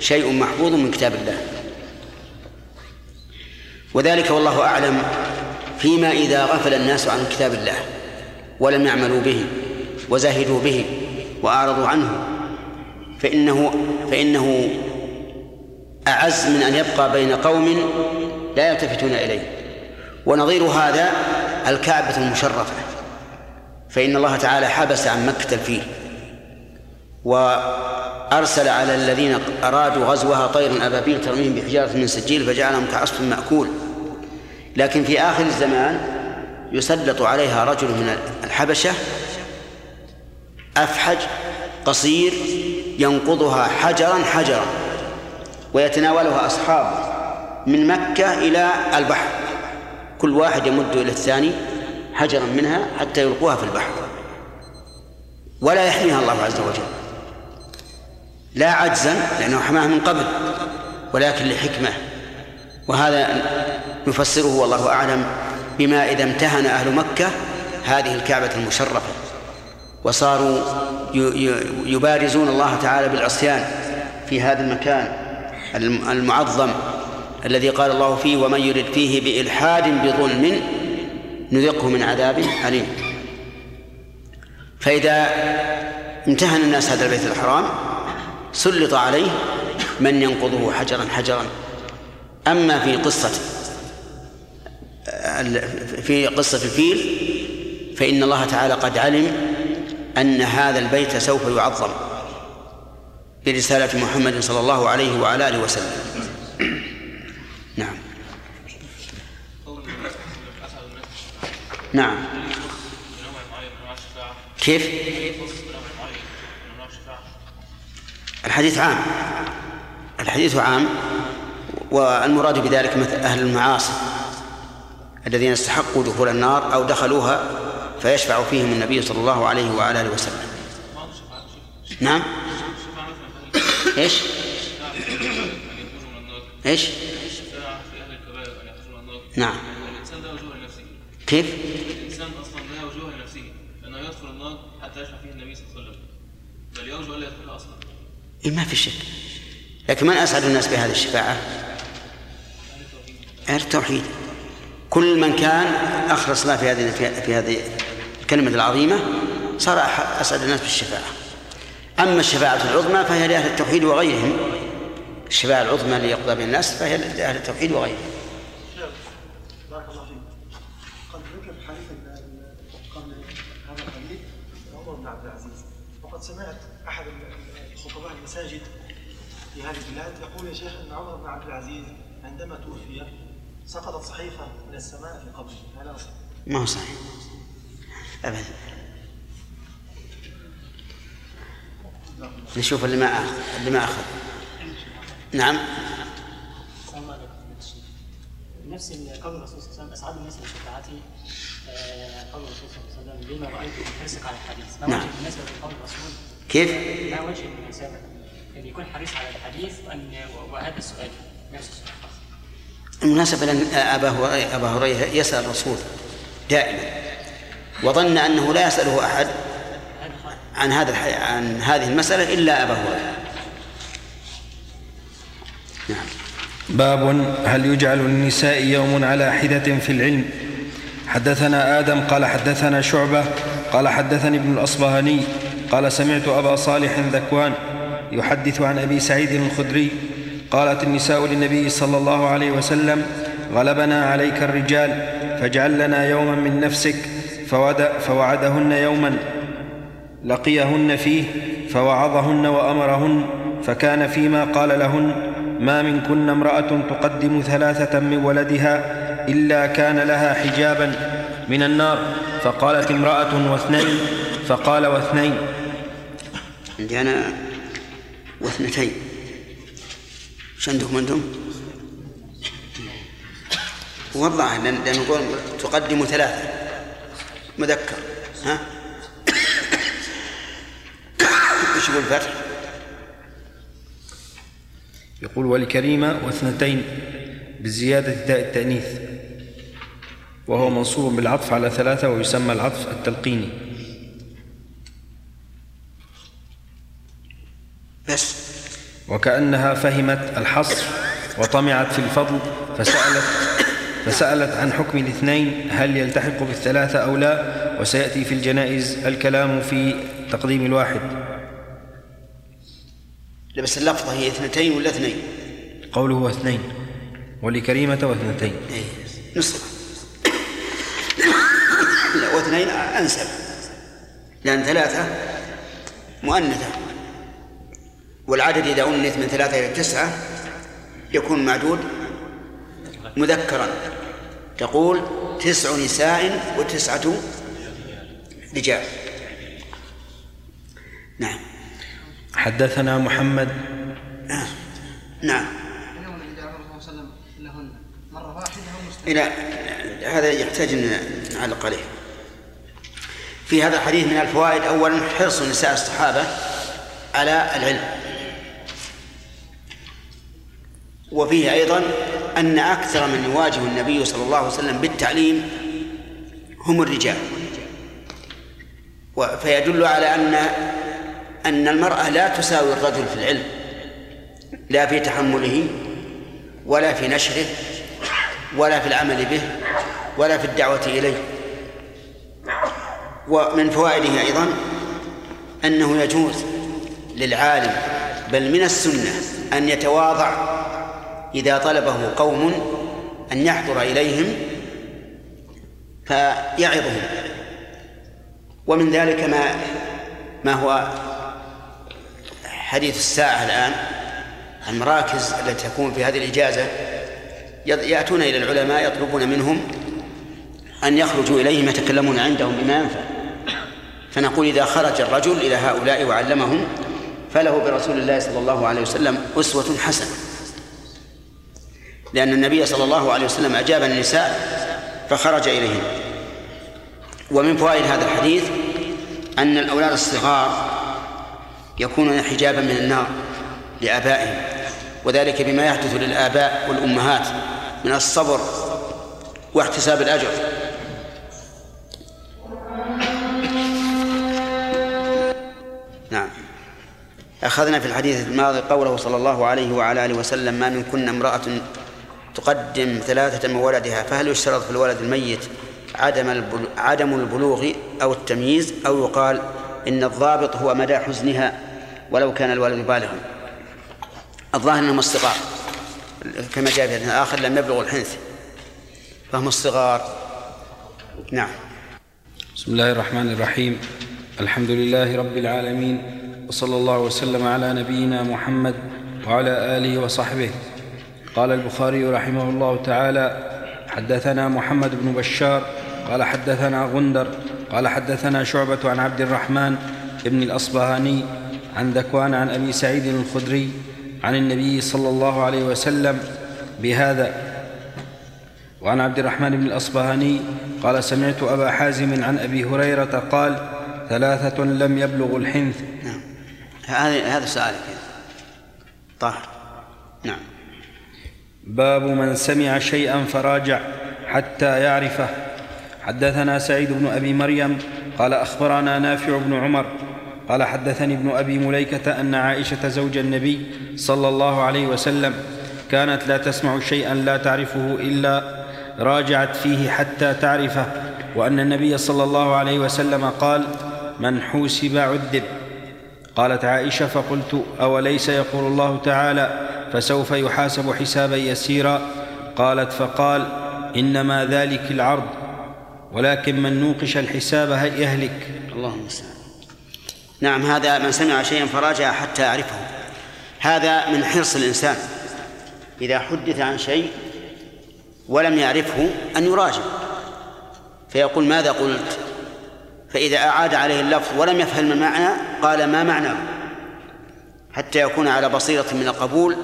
شيء محفوظ من كتاب الله. وذلك والله أعلم فيما إذا غفل الناس عن كتاب الله ولم يعملوا به وزهدوا به وأعرضوا عنه. فإنه فإنه أعز من أن يبقى بين قوم لا يلتفتون إليه. ونظير هذا الكعبة المشرفة. فإن الله تعالى حبس عن مكة الفيل. وأرسل على الذين أرادوا غزوها طيرا أبابيل ترميهم بحجارة من سجيل فجعلهم كعصف مأكول. لكن في آخر الزمان يسلط عليها رجل من الحبشة أفحج قصير ينقضها حجرا حجرا ويتناولها أصحابه من مكة إلى البحر. كل واحد يمد إلى الثاني حجرا منها حتى يلقوها في البحر. ولا يحميها الله عز وجل. لا عجزا لأنه حماه من قبل ولكن لحكمة. وهذا نفسره والله أعلم بما إذا امتهن أهل مكة هذه الكعبة المشرفة. وصاروا يبارزون الله تعالى بالعصيان في هذا المكان المعظم الذي قال الله فيه ومن يرد فيه بإلحاد بظلم نذقه من عذاب أليم. فإذا امتهن الناس هذا البيت الحرام سلط عليه من ينقضه حجرا حجرا. أما في قصة في قصة الفيل فإن الله تعالى قد علم أن هذا البيت سوف يعظم برسالة محمد صلى الله عليه وعلى آله وسلم. نعم. نعم. كيف؟ الحديث عام. الحديث عام والمراد بذلك مثل أهل المعاصي الذين استحقوا دخول النار أو دخلوها فيشفع فيهم النبي صلى الله عليه وعلى آله وسلم نعم إيش؟ إيش؟ نعم كيف؟ الانسان أصلا لا وجوه يدخل النار حتى يشفع فيه النبي صلى الله عليه وسلم بل يرجو يدخلها أصلا إيه ما في شك لكن من أسعد الناس بهذه الشفاعة أهل التوحيد كل من كان أخلص الله في هذه في هذه الكلمة العظيمة صار أسعد الناس بالشفاعة. أما الشفاعة العظمى فهي لأهل التوحيد وغيرهم. الشفاعة العظمى ليقضى بين الناس فهي لأهل التوحيد وغيرهم. بارك الله فيك قد ذكر حديث قبل هذا الحديث عمر بن عبد العزيز وقد سمعت احد خطباء المساجد في هذه البلاد يقول يا شيخ ان عمر بن عبد العزيز عندما توفي سقطت صحيفه من السماء في قبره هذا ما هو صحيح؟ أبدا. نشوف اللي ما أخذ اللي ما أخذ. نعم. نفس قول الرسول صلى الله عليه وسلم أسعد الناس بشفاعتي آه، قول الرسول صلى الله عليه وسلم بما رأيت من حرصك على الحديث. ما نعم. وجه المناسبه في قول الرسول؟ كيف؟ ما وجه المناسبة؟ ان يكون حريص على الحديث وان وهذا السؤال. نفس السؤال. المناسبة أن أبا هريرة أبا هريرة يسأل الرسول دائما. وظن أنه لا يسأله أحد عن هذا. عن هذه المسألة إلا أبا هريرة نعم باب هل يجعل للنساء يوم على حدة في العلم حدثنا آدم قال حدثنا شعبة قال حدثني ابن الأصبهاني قال سمعت أبا صالح ذكوان يحدث عن أبي سعيد الخدري قالت النساء للنبي صلى الله عليه وسلم غلبنا عليك الرجال فاجعل لنا يوما من نفسك فوعد فوعدهن يوما لقيهن فيه فوعظهن وأمرهن فكان فيما قال لهن ما منكن امرأة تقدم ثلاثة من ولدها إلا كان لها حجابا من النار. فقالت امرأة واثنين فقال واثنين. عندي أنا واثنتين إيش عندكم أنتم؟ والله لأن لأن نقول تقدم ثلاثة. مذكر ها؟ إيش يقول الفتح؟ يقول ولكريمة واثنتين بزيادة تاء التأنيث وهو منصوب بالعطف على ثلاثة ويسمى العطف التلقيني بس وكأنها فهمت الحصر وطمعت في الفضل فسألت فسألت عن حكم الاثنين هل يلتحق بالثلاثة أو لا؟ وسيأتي في الجنائز الكلام في تقديم الواحد. لا بس اللفظة هي اثنتين ولا اثنين؟ قوله هو اثنين ولكريمة واثنتين إيه نسخة لا واثنين أنسب. لأن ثلاثة مؤنثة. والعدد إذا أنث من ثلاثة إلى تسعة يكون معدود. مذكرا. تقول تسع نساء وتسعة رجال. نعم. حدثنا محمد. نعم. أو مستمرة إلى هذا يحتاج أن نعلق عليه. في هذا الحديث من الفوائد أولا حرص نساء الصحابة على العلم. وفيه أيضا أن أكثر من يواجه النبي صلى الله عليه وسلم بالتعليم هم الرجال. فيدل على أن أن المرأة لا تساوي الرجل في العلم لا في تحمله ولا في نشره ولا في العمل به ولا في الدعوة إليه. ومن فوائده أيضا أنه يجوز للعالم بل من السنة أن يتواضع إذا طلبه قوم أن يحضر إليهم فيعظهم. ومن ذلك ما ما هو حديث الساعة الآن المراكز التي تكون في هذه الإجازة يأتون إلى العلماء يطلبون منهم أن يخرجوا إليهم يتكلمون عندهم بما ينفع. فنقول إذا خرج الرجل إلى هؤلاء وعلمهم فله برسول الله صلى الله عليه وسلم أسوة حسنة. لأن النبي صلى الله عليه وسلم أجاب النساء فخرج إليهن. ومن فوائد هذا الحديث أن الأولاد الصغار يكونون حجابا من النار لآبائهم وذلك بما يحدث للآباء والأمهات من الصبر واحتساب الأجر. نعم. أخذنا في الحديث الماضي قوله صلى الله عليه وعلى آله وسلم ما منكن امرأة تقدم ثلاثة من ولدها فهل يشترط في الولد الميت عدم عدم البلوغ أو التمييز أو يقال إن الضابط هو مدى حزنها ولو كان الولد بالغا الظاهر أنهم الصغار كما جاء في الآخر لم يبلغوا الحنث فهم الصغار نعم. بسم الله الرحمن الرحيم. الحمد لله رب العالمين وصلى الله وسلم على نبينا محمد وعلى آله وصحبه. قال البخاري رحمه الله تعالى حدثنا محمد بن بشار قال حدثنا غندر قال حدثنا شعبة عن عبد الرحمن بن الأصبهاني عن ذكوان عن أبي سعيد الخدري عن النبي صلى الله عليه وسلم بهذا. وعن عبد الرحمن بن الأصبهاني قال سمعت أبا حازم عن أبي هريرة قال ثلاثة لم يبلغوا الحنث. نعم. هذا هذا سؤالك. طاهر. نعم. باب من سمع شيئا فراجع حتى يعرفه. حدثنا سعيد بن أبي مريم قال أخبرنا نافع بن عمر قال حدثني ابن أبي مليكة أن عائشة زوج النبي صلى الله عليه وسلم كانت لا تسمع شيئا لا تعرفه إلا راجعت فيه حتى تعرفه وأن النبي صلى الله عليه وسلم قال من حوسب عذب قالت عائشة فقلت أوليس يقول الله تعالى فسوف يحاسب حسابا يسيرا؟ قالت فقال إنما ذلك العرض ولكن من نوقش الحساب يهلك؟ اللهم المستعان نعم هذا من سمع شيئا فراجع حتى يعرفه هذا من حرص الإنسان. إذا حدث عن شيء ولم يعرفه أن يراجع. فيقول ماذا قلت؟ فإذا أعاد عليه اللفظ ولم يفهم المعنى قال ما معناه حتى يكون على بصيرة من القبول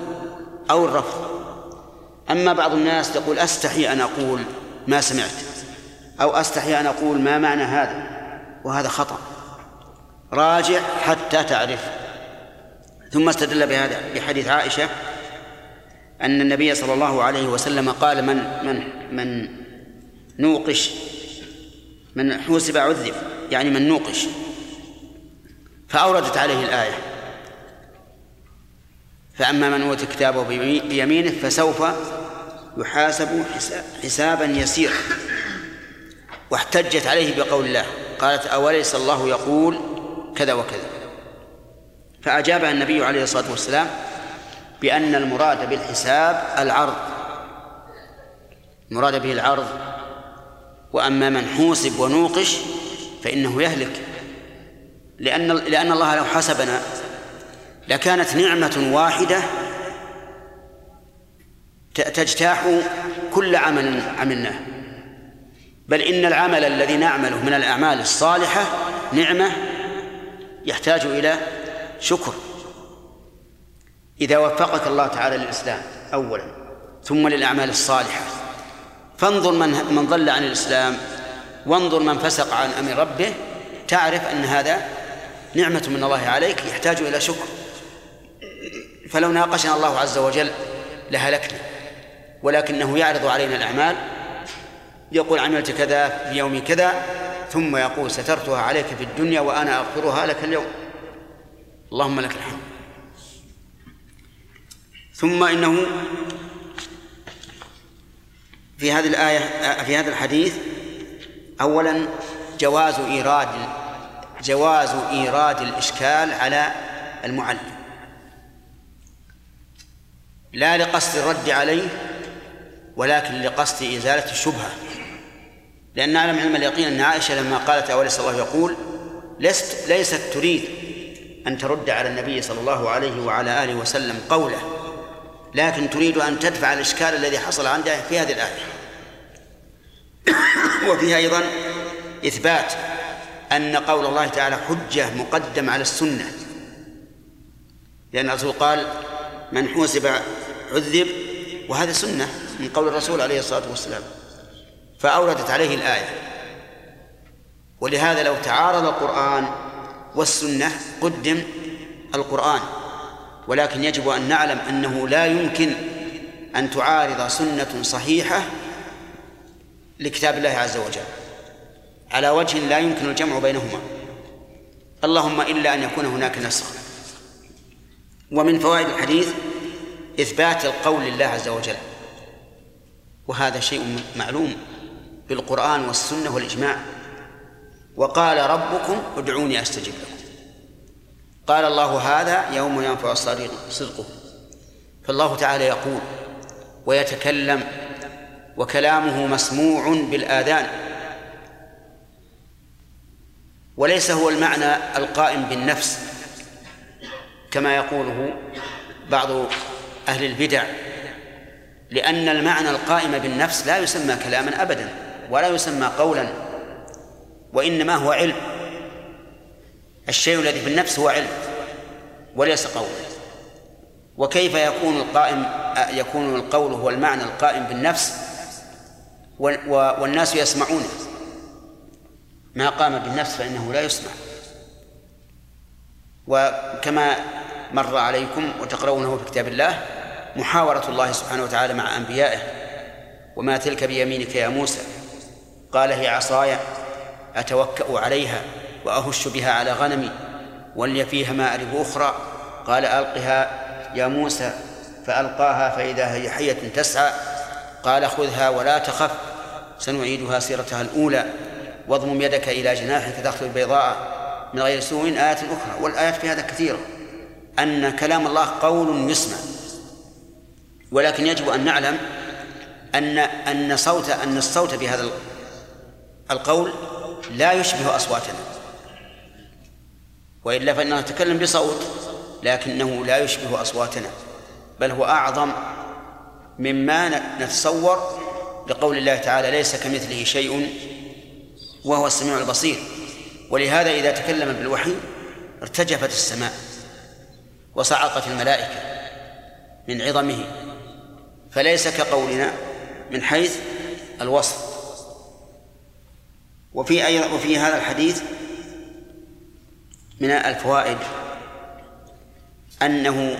أو الرفض. أما بعض الناس تقول أستحي أن أقول ما سمعت أو أستحي أن أقول ما معنى هذا وهذا خطأ. راجع حتى تعرف. ثم استدل بهذا بحديث عائشة أن النبي صلى الله عليه وسلم قال من من من نوقش من حوسب عذب. يعني من نوقش. فأوردت عليه الآية. فأما من أوتي كتابه بيمينه فسوف يحاسب حسابا يسيرا واحتجت عليه بقول الله. قالت أوليس الله يقول كذا وكذا. فأجابها النبي عليه الصلاة والسلام بأن المراد بالحساب العرض. المراد به العرض. وأما من حوسب ونوقش فإنه يهلك. لأن لأن الله لو حسبنا لكانت نعمة واحدة تجتاح كل عمل عملناه. بل إن العمل الذي نعمله من الأعمال الصالحة نعمة يحتاج إلى شكر. إذا وفقك الله تعالى للإسلام أولا ثم للأعمال الصالحة فانظر من من ضل عن الإسلام وانظر من فسق عن أمر ربه تعرف أن هذا نعمة من الله عليك يحتاج إلى شكر. فلو ناقشنا الله عز وجل لهلكنا ولكنه يعرض علينا الأعمال يقول عملت كذا في يوم كذا ثم يقول سترتها عليك في الدنيا وأنا أغفرها لك اليوم. اللهم لك الحمد. ثم إنه في هذه الآية في هذا الحديث أولا جواز إيراد جواز إيراد الإشكال على المعلم. لا لقصد الرد عليه ولكن لقصد إزالة الشبهة. لأن نعلم علم اليقين أن عائشة لما قالت أوليس الله يقول لست ليست تريد أن ترد على النبي صلى الله عليه وعلى آله وسلم قوله لكن تريد أن تدفع الإشكال الذي حصل عندها في هذه الآية. وفيها أيضا إثبات أن قول الله تعالى حجة مقدم على السنة لأن الرسول قال من حوسب عذب وهذا سنة من قول الرسول عليه الصلاة والسلام فأوردت عليه الآية. ولهذا لو تعارض القرآن والسنة قدم القرآن ولكن يجب أن نعلم أنه لا يمكن أن تعارض سنة صحيحة لكتاب الله عز وجل. على وجه لا يمكن الجمع بينهما. اللهم إلا أن يكون هناك نسخ. ومن فوائد الحديث إثبات القول لله عز وجل. وهذا شيء معلوم بالقرآن والسنة والإجماع. وقال ربكم ادعوني أستجب لكم. قال الله هذا يوم ينفع الصديق صدقه. فالله تعالى يقول ويتكلم وكلامه مسموع بالآذان. وليس هو المعنى القائم بالنفس كما يقوله بعض أهل البدع لأن المعنى القائم بالنفس لا يسمى كلاما أبدا ولا يسمى قولا وإنما هو علم. الشيء الذي في النفس هو علم وليس قولا وكيف يكون القائم يكون القول هو المعنى القائم بالنفس؟ والناس يسمعونه ما قام بالنفس فإنه لا يسمع. وكما مر عليكم وتقرؤونه في كتاب الله محاورة الله سبحانه وتعالى مع أنبيائه وما تلك بيمينك يا موسى؟ قال هي عصاي أتوكأ عليها وأهش بها على غنمي ولي فيها مآرب أخرى. قال ألقها يا موسى فألقاها فإذا هي حية تسعى. قال خذها ولا تخف سنعيدها سيرتها الأولى. واضمم يدك إلى جناحك تخرج بيضاء من غير سوء آيات أخرى والآيات في هذا كثيرة أن كلام الله قول يسمع. ولكن يجب أن نعلم أن أن صوت أن الصوت بهذا القول لا يشبه أصواتنا. وإلا فإننا نتكلم بصوت لكنه لا يشبه أصواتنا بل هو أعظم مما نتصور لقول الله تعالى ليس كمثله شيء وهو السميع البصير. ولهذا إذا تكلم بالوحي ارتجفت السماء وصعقت الملائكة من عظمه. فليس كقولنا من حيث الوصف. وفي أيضا وفي هذا الحديث من الفوائد أنه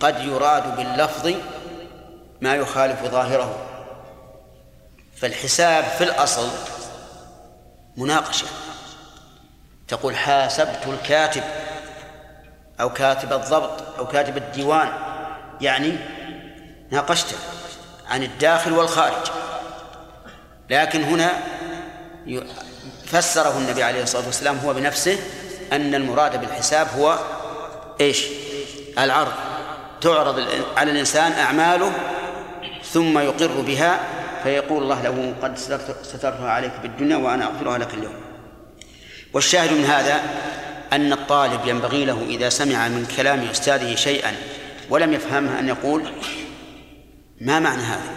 قد يراد باللفظ ما يخالف ظاهره. فالحساب في الأصل مناقشة. تقول حاسبت الكاتب أو كاتب الضبط أو كاتب الديوان يعني ناقشته عن الداخل والخارج. لكن هنا فسره النبي عليه الصلاة والسلام هو بنفسه أن المراد بالحساب هو إيش؟ العرض. تعرض على الإنسان أعماله ثم يقر بها فيقول الله له قد سترتها عليك بالدنيا وأنا أغفرها لك اليوم. والشاهد من هذا أن الطالب ينبغي له إذا سمع من كلام أستاذه شيئا ولم يفهمه أن يقول ما معنى هذا؟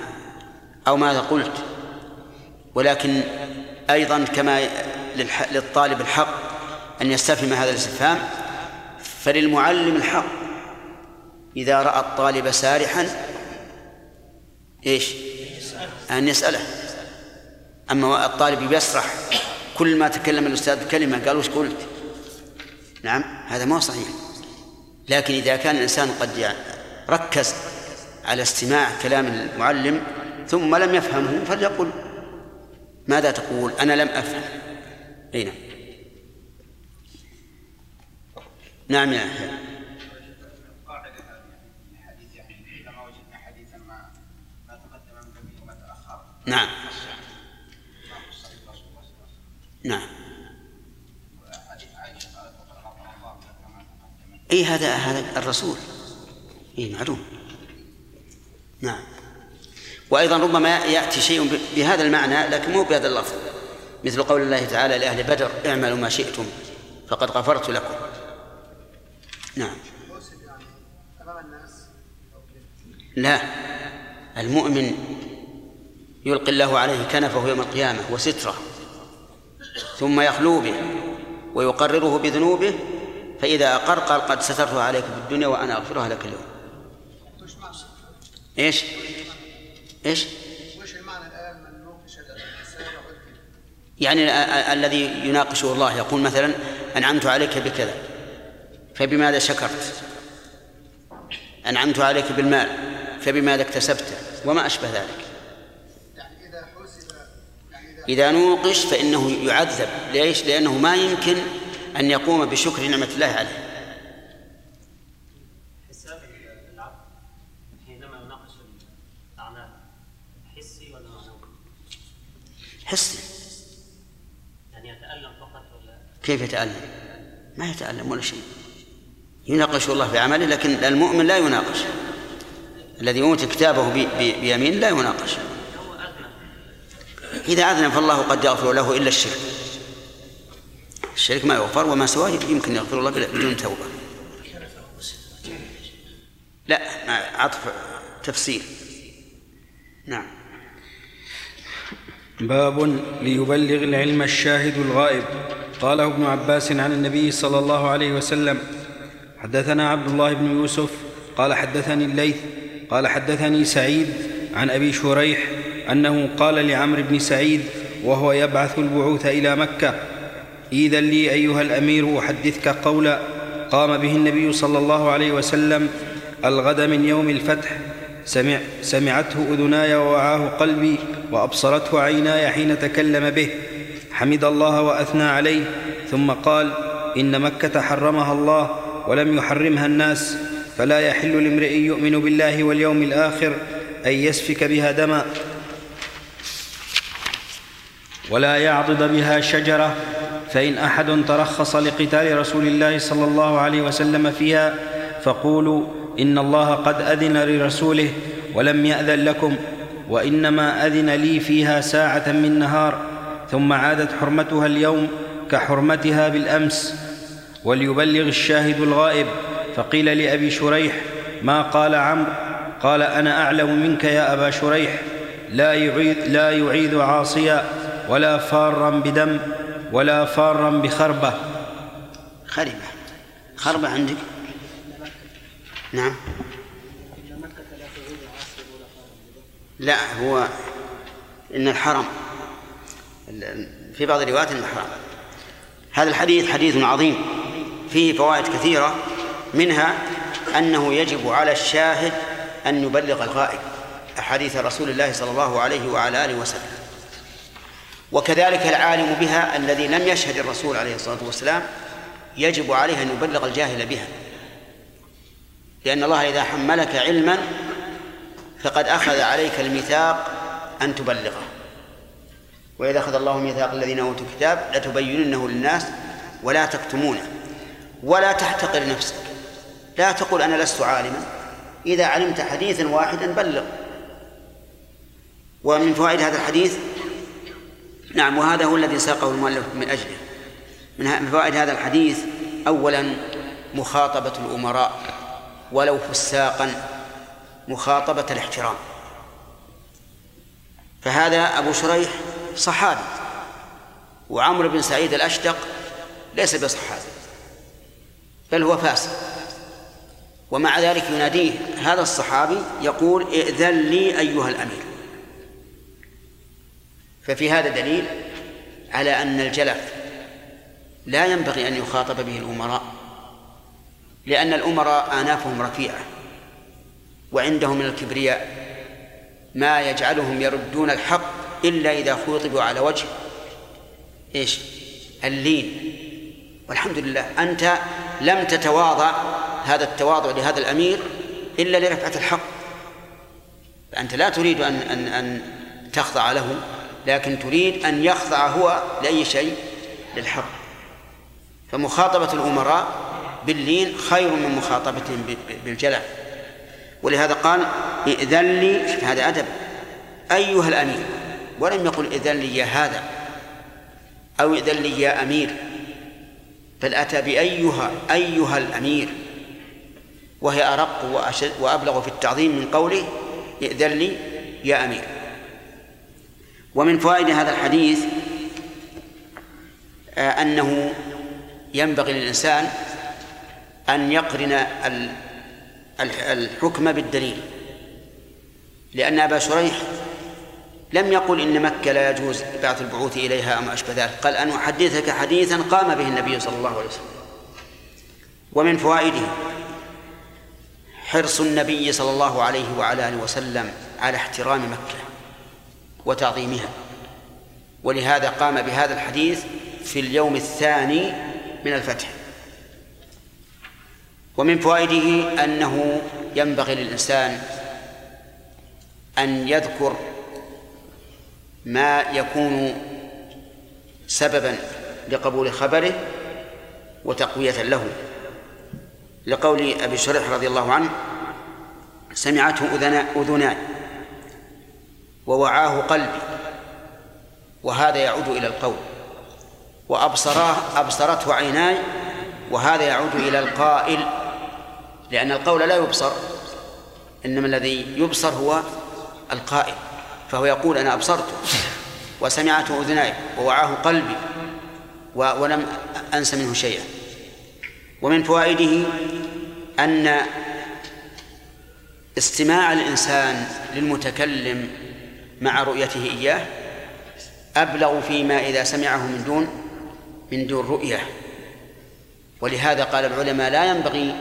أو ماذا قلت؟ ولكن أيضا كما للطالب الحق أن يستفهم هذا الاستفهام فللمعلم الحق إذا رأى الطالب سارحا إيش؟ أن يسأله. أما الطالب يسرح كل ما تكلم الأستاذ بكلمة قال وش قلت؟ نعم هذا ما صحيح. لكن إذا كان الإنسان قد ركز على استماع كلام المعلم ثم لم يفهمه فليقل. ماذا تقول؟ أنا لم أفهم. أي نعم. نعم يا أخي. نعم. نعم. إي هذا هذا الرسول. إي معلوم. نعم. وأيضا ربما يأتي شيء بهذا المعنى لكن مو بهذا اللفظ. مثل قول الله تعالى لأهل بدر اعملوا ما شئتم فقد غفرت لكم. نعم. لا. المؤمن يلقي الله عليه كنفه يوم القيامة وستره ثم يخلو به ويقرره بذنوبه فإذا أقر قال قد سترتها عليك في الدنيا وأنا أغفرها لك اليوم. الإنسان وعذب يعني ال- ال- الذي يناقشه الله يقول مثلا أنعمت عليك بكذا فبماذا شكرت؟ أنعمت عليك بالمال فبماذا اكتسبته وما أشبه ذلك. إذا نوقش فإنه يعذب. ليش؟ لأنه ما يمكن أن يقوم بشكر نعمة الله عليه. حساب العبد حينما يناقش الأعمال حسي ولا معنوي؟ حسي. يعني يتألم فقط ولا؟ كيف يتألم؟ ما يتألم ولا شيء. يناقش الله بعمله لكن المؤمن لا يناقش. الذي أوتي كتابه بيمين لا يناقش. إذا أذنب فالله قد يغفر له إلا الشرك. الشرك ما يغفر وما سواه يمكن يغفر الله بدون توبة. لا عطف تفسير نعم. باب ليبلغ العلم الشاهد الغائب. قاله ابن عباس عن النبي صلى الله عليه وسلم حدثنا عبد الله بن يوسف قال حدثني الليث قال حدثني سعيد عن أبي شريح أنه قال لعمرو بن سعيد وهو يبعث البعوث إلى مكة إذا لي أيها الأمير أحدثك قولا قام به النبي صلى الله عليه وسلم الغد من يوم الفتح سمع سمعته أذناي ووعاه قلبي وأبصرته عيناي حين تكلم به حمد الله وأثنى عليه ثم قال إن مكة حرمها الله ولم يحرمها الناس فلا يحل لامرئ يؤمن بالله واليوم الآخر أن يسفك بها دما ولا يعضد بها شجرة فإن أحد ترخص لقتال رسول الله صلى الله عليه وسلم فيها فقولوا إن الله قد أذن لرسوله ولم يأذن لكم وإنما أذن لي فيها ساعة من نهار ثم عادت حرمتها اليوم كحرمتها بالأمس. وليبلغ الشاهد الغائب فقيل لأبي شريح ما قال عمرو؟ قال أنا أعلم منك يا أبا شريح لا يعيد, لا يعيد عاصيا. ولا فارا بدم ولا فارا بخربة. خربة. خربة عندك؟ نعم. لا هو إن الحرم في بعض الروايات إن الحرم هذا الحديث حديث عظيم فيه فوائد كثيرة منها أنه يجب على الشاهد أن يبلغ الغائب أحاديث رسول الله صلى الله عليه وعلى آله وسلم. وكذلك العالم بها الذي لم يشهد الرسول عليه الصلاة والسلام يجب عليه أن يبلغ الجاهل بها. لأن الله إذا حملك علما فقد أخذ عليك الميثاق أن تبلغه. وإذا أخذ الله ميثاق الذين أوتوا الكتاب لتبيننه للناس ولا تكتمونه ولا تحتقر نفسك. لا تقول أنا لست عالما. إذا علمت حديثا واحدا بلغ. ومن فوائد هذا الحديث نعم وهذا هو الذي ساقه المؤلف من أجله. من فوائد هذا الحديث أولا مخاطبة الأمراء ولو فساقا مخاطبة الاحترام. فهذا أبو شريح صحابي وعمرو بن سعيد الأشدق ليس بصحابي بل هو فاسق. ومع ذلك يناديه هذا الصحابي يقول ائذن لي أيها الأمير. ففي هذا دليل على أن الجلف لا ينبغي أن يخاطب به الأمراء لأن الأمراء آنافهم رفيعة وعندهم من الكبرياء ما يجعلهم يردون الحق إلا إذا خوطبوا على وجه إيش؟ اللين. والحمد لله أنت لم تتواضع هذا التواضع لهذا الأمير إلا لرفعة الحق فأنت لا تريد أن أن أن تخضع له. لكن تريد أن يخضع هو لأي شيء للحق. فمخاطبة الأمراء باللين خير من مخاطبتهم بالجلع ولهذا قال ائذن لي هذا أدب. أيها الأمير ولم يقل ائذن لي يا هذا أو ائذن لي يا أمير بل أتى بأيها أيها الأمير وهي أرق وأبلغ في التعظيم من قوله ائذن لي يا أمير. ومن فوائد هذا الحديث أنه ينبغي للإنسان أن يقرن الحكم بالدليل. لأن أبا شريح لم يقل إن مكة لا يجوز بعث البعوث إليها أو ما أشبه ذلك قال أن أحدثك حديثا قام به النبي صلى الله عليه وسلم. ومن فوائده حرص النبي صلى الله عليه وعلى آله وسلم على احترام مكة. وتعظيمها. ولهذا قام بهذا الحديث في اليوم الثاني من الفتح. ومن فوائده أنه ينبغي للإنسان أن يذكر ما يكون سببا لقبول خبره وتقوية له. لقول أبي شريح رضي الله عنه سمعته أذناي ووعاه قلبي. وهذا يعود إلى القول. وأبصراه أبصرته عيناي وهذا يعود إلى القائل. لأن القول لا يبصر إنما الذي يبصر هو القائل. فهو يقول أنا أبصرته وسمعته أذناي ووعاه قلبي ولم أنس منه شيئا. ومن فوائده أن استماع الإنسان للمتكلم مع رؤيته إياه أبلغ فيما إذا سمعه من دون من دون رؤية. ولهذا قال العلماء لا ينبغي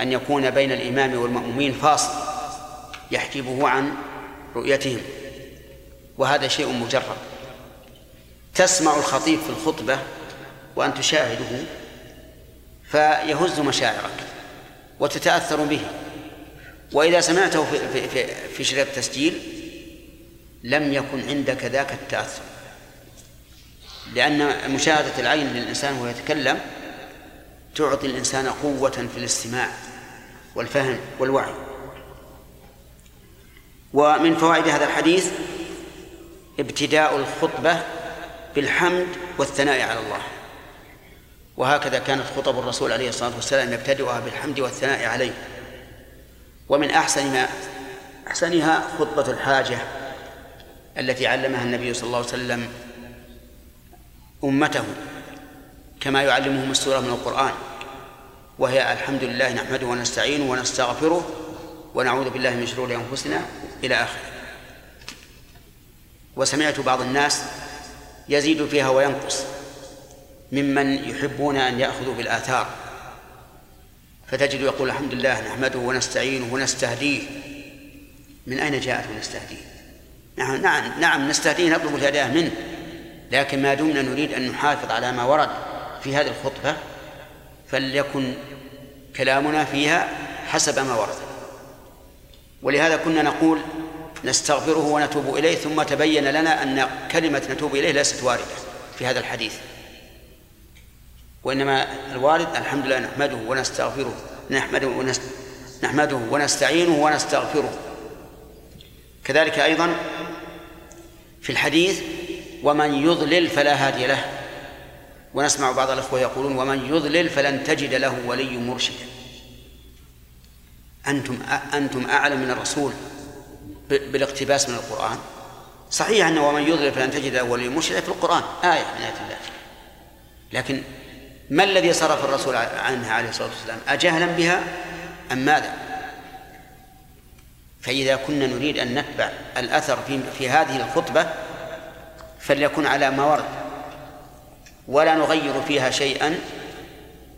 أن يكون بين الإمام والمأمومين فاصل يحجبه عن رؤيتهم. وهذا شيء مجرد تسمع الخطيب في الخطبة وأن تشاهده فيهز مشاعرك وتتأثر به. وإذا سمعته في, في, في, في شريط التسجيل لم يكن عندك ذاك التأثر. لأن مشاهدة العين للإنسان وهو يتكلم تعطي الإنسان قوة في الاستماع والفهم والوعي. ومن فوائد هذا الحديث ابتداء الخطبة بالحمد والثناء على الله. وهكذا كانت خطب الرسول عليه الصلاة والسلام يبتدئها بالحمد والثناء عليه. ومن أحسن ما أحسنها خطبة الحاجة التي علمها النبي صلى الله عليه وسلم أمته كما يعلمهم السورة من القرآن وهي الحمد لله نحمده ونستعينه ونستغفره ونعوذ بالله من شرور أنفسنا إلى آخره. وسمعت بعض الناس يزيد فيها وينقص ممن يحبون أن يأخذوا بالآثار. فتجد يقول الحمد لله نحمده ونستعينه ونستهديه. من أين جاءت ونستهديه؟ نعم نعم نعم نستهديه نطلب الهداية منه. لكن ما دمنا نريد أن نحافظ على ما ورد في هذه الخطبة فليكن كلامنا فيها حسب ما ورد. ولهذا كنا نقول نستغفره ونتوب إليه ثم تبين لنا أن كلمة نتوب إليه ليست واردة في هذا الحديث. وإنما الوارد الحمد لله نحمده ونستغفره نحمده ونست... نحمده ونستعينه ونستغفره. كذلك أيضا في الحديث ومن يضلل فلا هادي له. ونسمع بعض الأخوة يقولون ومن يضلل فلن تجد له ولي مرشدا أنتم أنتم أعلم من الرسول بالاقتباس من القرآن؟ صحيح أنه ومن يضلل فلن تجد له ولي مرشدا في القرآن آية من آيات الله. لكن ما الذي صرف الرسول عنها عليه الصلاة والسلام؟ أجهلا بها أم ماذا؟ فإذا كنا نريد أن نتبع الأثر في, في هذه الخطبة فليكن على ما ورد. ولا نغير فيها شيئا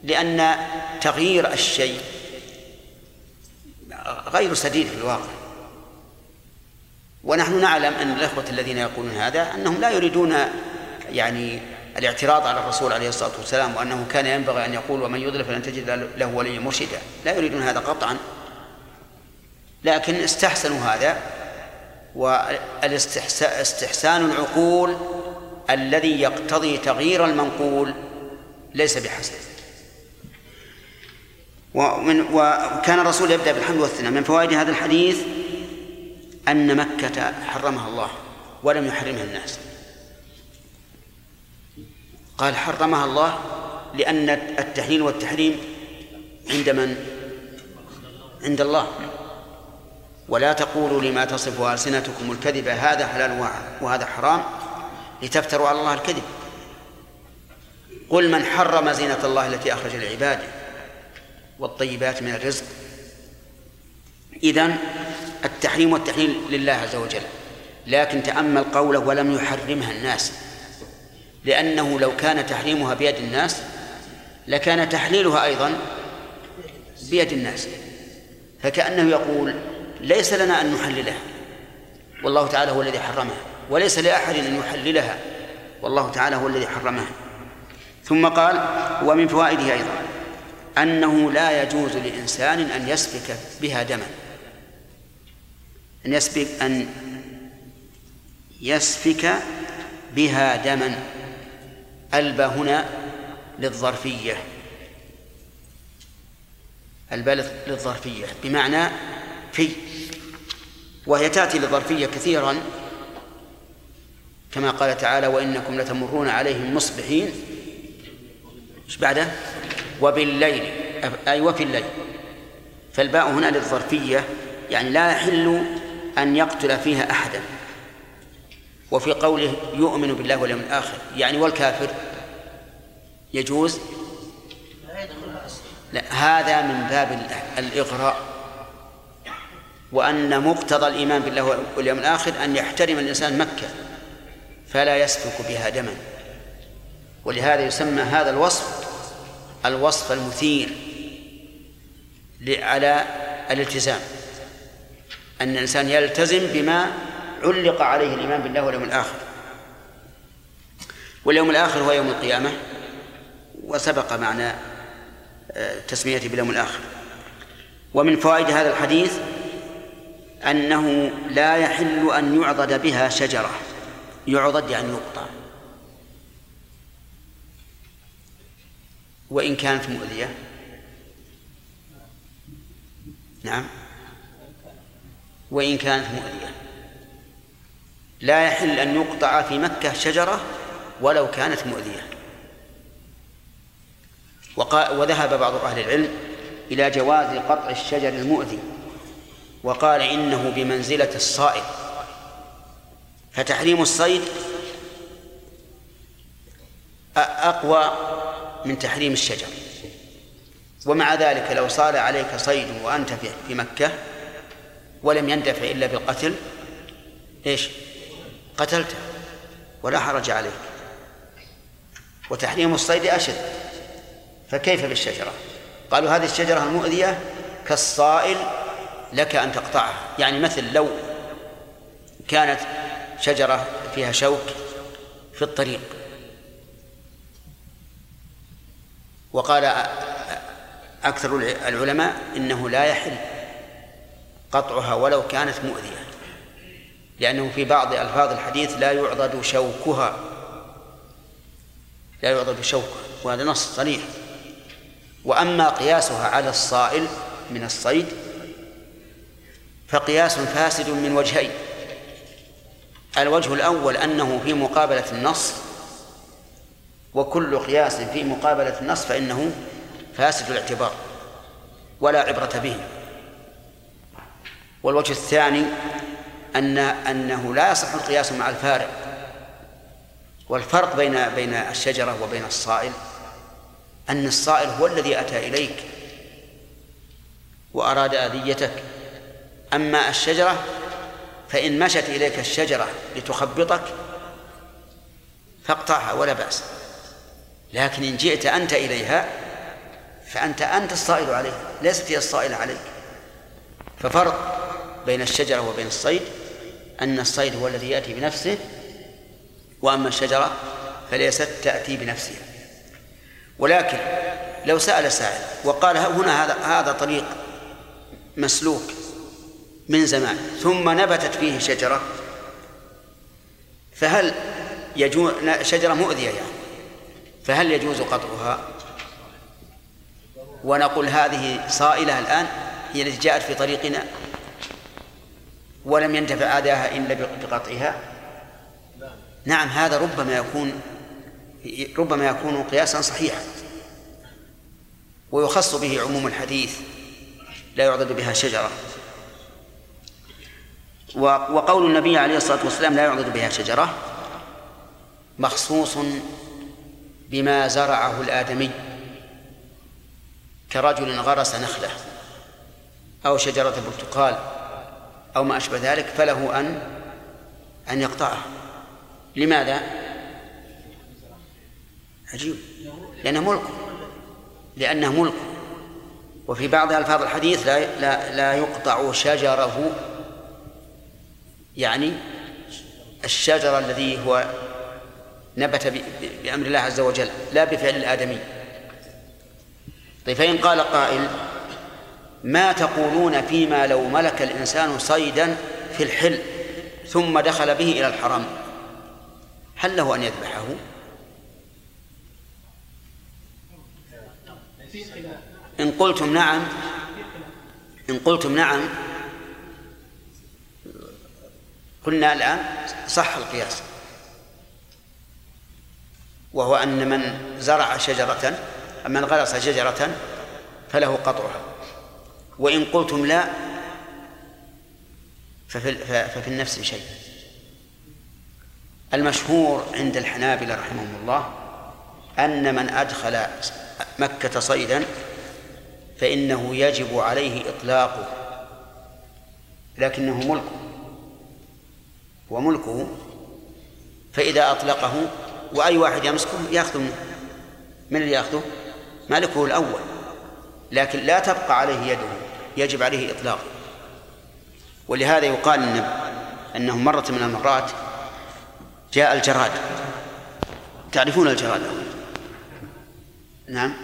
لأن تغيير الشيء غير سديد في الواقع. ونحن نعلم أن الإخوة الذين يقولون هذا أنهم لا يريدون يعني الاعتراض على الرسول عليه الصلاة والسلام وأنه كان ينبغي أن يقول ومن يضلل فلن تجد له وليا مرشدا. لا يريدون هذا قطعا. لكن استحسنوا هذا. والاستحسان العقول الذي يقتضي تغيير المنقول ليس بحسن. ومن وكان الرسول يبدأ بالحمد والثناء. من فوائد هذا الحديث أن مكة حرمها الله ولم يحرمها الناس. قال حرمها الله لأن التحليل والتحريم عند من؟ عند الله. ولا تقولوا لما تصف ألسنتكم الكذب هذا حلال وهذا حرام لتفتروا على الله الكذب. قل من حرم زينة الله التي أخرج لعباده والطيبات من الرزق. إذن التحريم والتحليل لله عز وجل. لكن تأمل قوله ولم يحرمها الناس. لأنه لو كان تحريمها بيد الناس لكان تحليلها أيضا بيد الناس. فكأنه يقول ليس لنا أن نحللها. والله تعالى هو الذي حرمها. وليس لأحد أن يحللها. والله تعالى هو الذي حرمها. ثم قال ومن فوائده أيضا أنه لا يجوز لإنسان أن يسفك بها دما. أن يسفك أن يسفك بها دما. البى هنا للظرفية. البالغ للظرفية. بمعنى في وهي تأتي للظرفية كثيرا كما قال تعالى وإنكم لتمرون عليهم مصبحين إيش بعده؟ وبالليل أي وفي الليل فالباء هنا للظرفية يعني لا يحل أن يقتل فيها أحدا. وفي قوله يؤمن بالله واليوم الآخر يعني والكافر يجوز؟ لا هذا من باب الإغراء. وأن مقتضى الإيمان بالله واليوم الآخر أن يحترم الإنسان مكة فلا يسفك بها دما. ولهذا يسمى هذا الوصف الوصف المثير على الالتزام أن الإنسان يلتزم بما علق عليه الإيمان بالله واليوم الآخر. واليوم الآخر هو يوم القيامة وسبق معنى آه، تسميته باليوم الآخر. ومن فوائد هذا الحديث أنه لا يحل أن يعضد بها شجرة. يعضد يعني يقطع. وإن كانت مؤذية. نعم. وإن كانت مؤذية. لا يحل أن يقطع في مكة شجرة ولو كانت مؤذية. وذهب بعض أهل العلم إلى جواز قطع الشجر المؤذي. وقال إنه بمنزلة الصائد. فتحريم الصيد أقوى من تحريم الشجر. ومع ذلك لو صار عليك صيد وأنت في مكة ولم يندفع إلا بالقتل إيش؟ قتلته ولا حرج عليك. وتحريم الصيد أشد. فكيف بالشجرة؟ قالوا هذه الشجرة المؤذية كالصائل لك أن تقطعها يعني مثل لو كانت شجرة فيها شوك في الطريق. وقال أكثر العلماء إنه لا يحل قطعها ولو كانت مؤذية. لأنه في بعض ألفاظ الحديث لا يعضد شوكها. لا يعضد شوكها. وهذا نص صريح. وأما قياسها على الصائل من الصيد فقياس فاسد من وجهين. الوجه الأول أنه في مقابلة النص وكل قياس في مقابلة النص فإنه فاسد الاعتبار ولا عبرة به. والوجه الثاني أن أنه لا يصح القياس مع الفارق والفرق بين بين الشجرة وبين الصائل أن الصائل هو الذي أتى إليك وأراد أذيتك. أما الشجرة فإن مشت إليك الشجرة لتخبطك فاقطعها ولا بأس. لكن إن جئت أنت إليها فأنت أنت الصائل عليه ليست هي الصائلة عليك. ففرق بين الشجرة وبين الصيد أن الصيد هو الذي يأتي بنفسه وأما الشجرة فليست تأتي بنفسها. ولكن لو سأل سائل وقال هنا هذا هذا طريق مسلوك من زمان ثم نبتت فيه شجرة. فهل يجوز شجرة مؤذية يعني فهل يجوز قطعها؟ ونقول هذه صائلة الآن هي التي جاءت في طريقنا ولم ينتفع آداها إلا بقطعها. نعم هذا ربما يكون ربما يكون قياسا صحيحا. ويخص به عموم الحديث لا يعضد بها شجرة. وقول النبي عليه الصلاة والسلام لا يعضد بها شجرة مخصوص بما زرعه الآدمي كرجل غرس نخلة أو شجرة برتقال أو ما أشبه ذلك فله أن أن يقطعه. لماذا؟ عجيب. لأنه ملك. لأنه ملك. وفي بعض ألفاظ الحديث لا لا لا يقطع شجره يعني الشجر الذي هو نبت بأمر الله عز وجل لا بفعل الآدمي طيب فإن قال قائل ما تقولون فيما لو ملك الإنسان صيدا في الحل ثم دخل به إلى الحرم هل له أن يذبحه؟ إن قلتم نعم إن قلتم نعم قلنا الآن صح القياس. وهو أن من زرع شجرة من غرس شجرة فله قطعها. وإن قلتم لا ففي, ففي النفس شيء. المشهور عند الحنابلة رحمهم الله أن من أدخل مكة صيدا فإنه يجب عليه إطلاقه لكنه ملكه وملكه فإذا أطلقه وأي واحد يمسكه يأخذ منه. من اللي يأخذه؟ مالكه الأول. لكن لا تبقى عليه يده يجب عليه إطلاقه. ولهذا يقال إن أنه مرة من المرات جاء الجراد. تعرفون الجراد؟ نعم.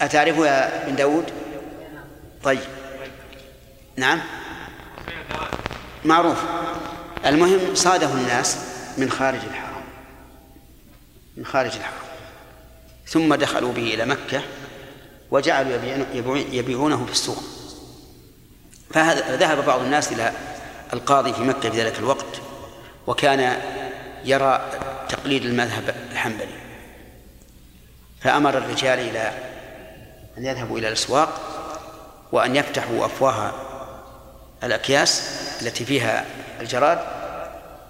أتعرفه يا بن داود؟ طيب. نعم. معروف. المهم صاده الناس من خارج الحرم. من خارج الحرم. ثم دخلوا به إلى مكة وجعلوا يبيعونه في السوق. فذهب بعض الناس إلى القاضي في مكة في ذلك الوقت وكان يرى تقليد المذهب الحنبلي. فأمر الرجال إلى أن يذهبوا إلى الأسواق وأن يفتحوا أفواه الأكياس التي فيها الجراد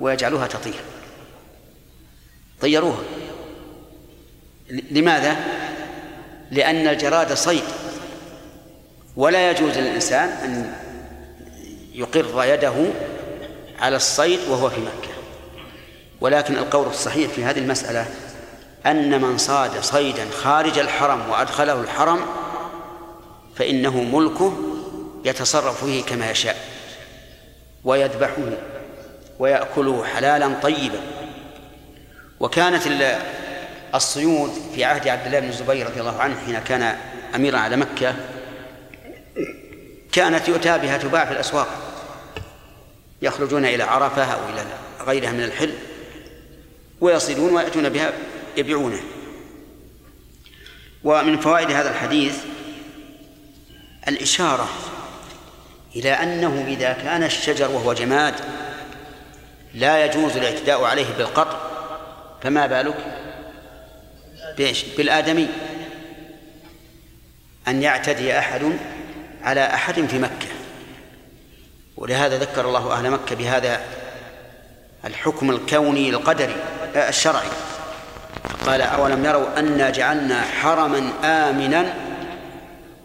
ويجعلوها تطير. طيروها. لماذا؟ لأن الجراد صيد. ولا يجوز للإنسان أن يقر يده على الصيد وهو في مكة. ولكن القول الصحيح في هذه المسألة أن من صاد صيدا خارج الحرم وأدخله الحرم فإنه ملكه يتصرف فيه كما يشاء. ويذبحه ويأكله حلالا طيبا. وكانت الصيود في عهد عبد الله بن الزبير رضي الله عنه حين كان أميرا على مكة كانت يؤتى بها تباع في الأسواق. يخرجون إلى عرفة أو إلى غيرها من الحل ويصيدون ويأتون بها يبيعونه. ومن فوائد هذا الحديث الإشارة إلى أنه إذا كان الشجر وهو جماد لا يجوز الاعتداء عليه بالقطع فما بالك؟ بإيش؟ بالآدمي. أن يعتدي أحد على أحد في مكة. ولهذا ذكر الله أهل مكة بهذا الحكم الكوني القدري آه، الشرعي. قال أولم يروا أنا جعلنا حرما آمنا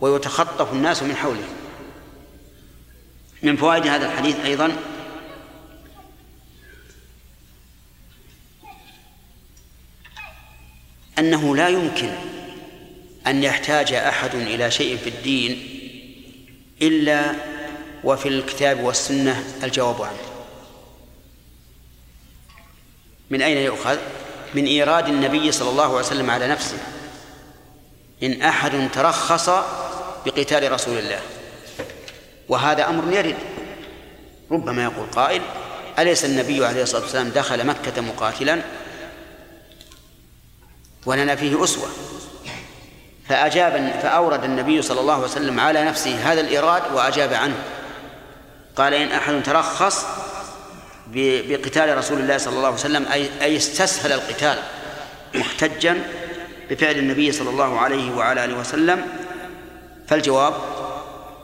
ويتخطف الناس من حوله؟ من فوائد هذا الحديث أيضا. أنه لا يمكن أن يحتاج أحد إلى شيء في الدين إلا وفي الكتاب والسنة الجواب عنه. من أين يؤخذ؟ من إيراد النبي صلى الله عليه وسلم على نفسه إن أحد ترخص بقتال رسول الله. وهذا أمر يرد. ربما يقول قائل أليس النبي عليه الصلاة والسلام دخل مكة مقاتلا؟ ولنا فيه أسوة. فأجاب فأورد النبي صلى الله عليه وسلم على نفسه هذا الإيراد وأجاب عنه. قال إن أحد ترخص بقتال رسول الله صلى الله عليه وسلم أي أي استسهل القتال محتجا بفعل النبي صلى الله عليه وعلى آله وسلم. فالجواب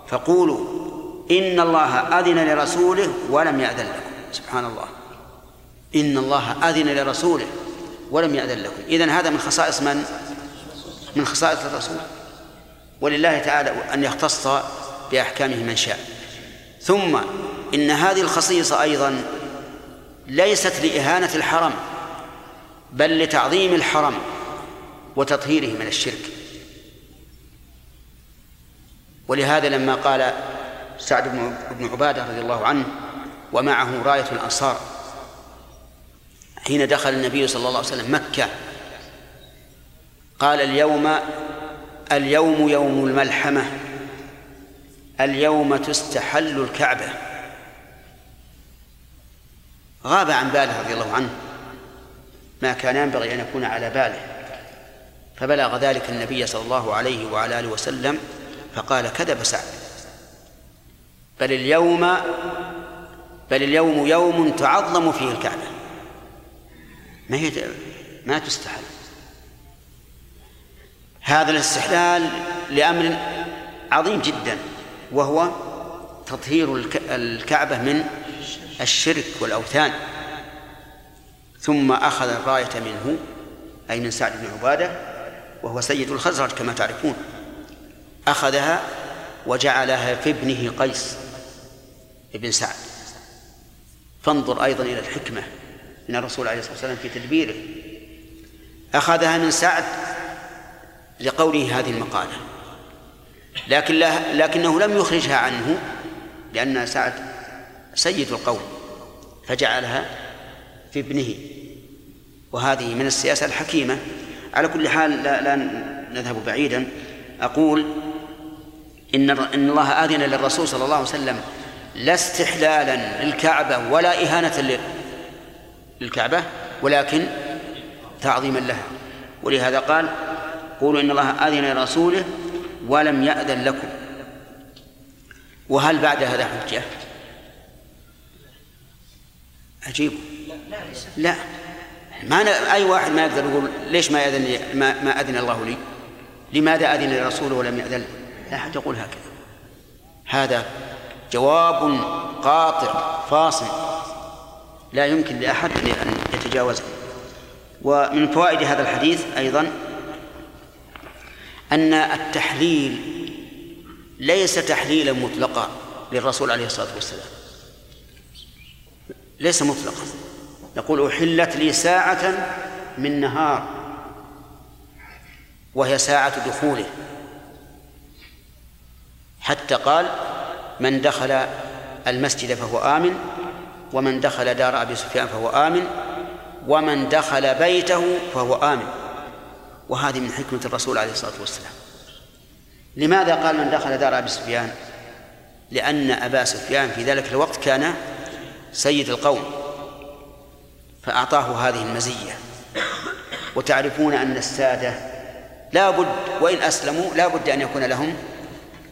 فقولوا إن الله أذن لرسوله ولم يأذن لكم. سبحان الله. إن الله أذن لرسوله ولم يأذن لكم. إذن هذا من خصائص من؟ من خصائص الرسول. ولله تعالى أن يختص بأحكامه من شاء. ثم إن هذه الخصيصة أيضا ليست لإهانة الحرم بل لتعظيم الحرم وتطهيره من الشرك. ولهذا لما قال سعد بن عبادة رضي الله عنه ومعه راية الأنصار. حين دخل النبي صلى الله عليه وسلم مكة قال اليوم اليوم يوم الملحمة اليوم تستحل الكعبة. غاب عن باله رضي الله عنه. ما كان ينبغي أن يكون على باله. فبلغ ذلك النبي صلى الله عليه وعلى آله وسلم فقال كذب سعد. بل اليوم بل اليوم يوم تعظم فيه الكعبة. ما هي ما تستحل. هذا الاستحلال لأمر عظيم جدا وهو تطهير الكعبة من الشرك والأوثان. ثم أخذ الراية منه أي من سعد بن عبادة وهو سيد الخزرج كما تعرفون. أخذها وجعلها في ابنه قيس. ابن سعد. فانظر أيضا إلى الحكمة من الرسول عليه الصلاة والسلام في تدبيره. أخذها من سعد لقوله هذه المقالة. لكن لكنه لم يخرجها عنه لأن سعد سيد القوم فجعلها في ابنه. وهذه من السياسة الحكيمة. على كل حال لا, لا نذهب بعيدا. أقول إن إن الله آذن للرسول صلى الله عليه وسلم لا استحلالا للكعبة ولا إهانة للكعبة ولكن تعظيما لها. ولهذا قال قولوا إن الله آذن لرسوله ولم يأذن لكم. وهل بعد هذا حجة؟ عجيب. لا. ما ن... أي واحد ما يقدر يقول ليش ما يأذن لي ما, ما أذن الله لي؟ لماذا أذن لرسوله ولم يأذن لا أحد يقول هكذا. هذا جواب قاطع فاصل. لا يمكن لأحد أن يتجاوزه. ومن فوائد هذا الحديث أيضا أن التحليل ليس تحليلا مطلقا للرسول عليه الصلاة والسلام. ليس مطلقا. يقول أحلت لي ساعة من نهار وهي ساعة دخوله. حتى قال من دخل المسجد فهو آمن ومن دخل دار أبي سفيان فهو آمن ومن دخل بيته فهو آمن. وهذه من حكمة الرسول عليه الصلاة والسلام. لماذا قال من دخل دار أبي سفيان؟ لأن أبا سفيان في ذلك الوقت كان سيد القوم فأعطاه هذه المزية. وتعرفون أن السادة لا بد وإن أسلموا لا بد أن يكون لهم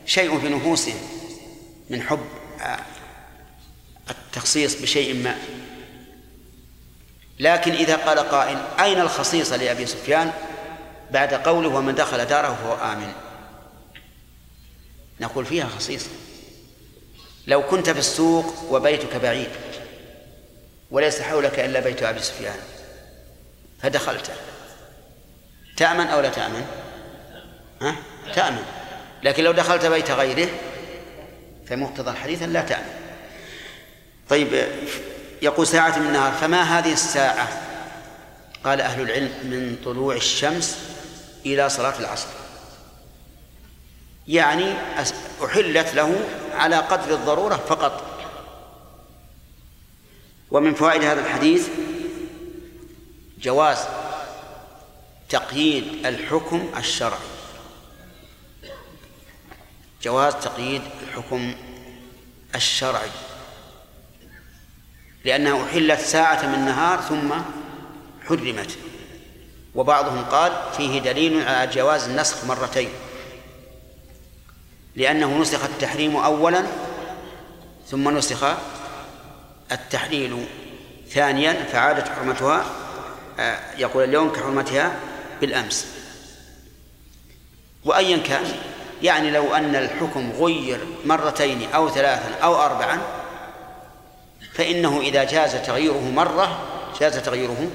شيء في نفوسهم. من حب التخصيص بشيء ما. لكن إذا قال قائل أين الخصيصة لأبي سفيان؟ بعد قوله ومن دخل داره فهو آمن. نقول فيها خصيصة لو كنت في السوق وبيتك بعيد وليس حولك إلا بيت أبي سفيان فدخلت. تأمن أو لا تأمن؟ ها؟ تأمن. لكن لو دخلت بيت غيره فمقتضى الحديث لا تأمن. طيب يقول ساعة من النهار فما هذه الساعة؟ قال أهل العلم من طلوع الشمس إلى صلاة العصر. يعني أحلت له على قدر الضرورة فقط. ومن فوائد هذا الحديث جواز تقييد الحكم الشرعي. جواز تقييد الحكم الشرعي لأنها أحلت ساعة من النهار ثم حرمت. وبعضهم قال فيه دليل على جواز النسخ مرتين لأنه نسخ التحريم أولا ثم نسخ التحليل ثانيا فعادت حرمتها آه، يقول اليوم كحرمتها بالأمس. وأيا كان يعني لو أن الحكم غير مرتين أو ثلاثا أو أربعا فإنه إذا جاز تغييره مرة جاز تغييره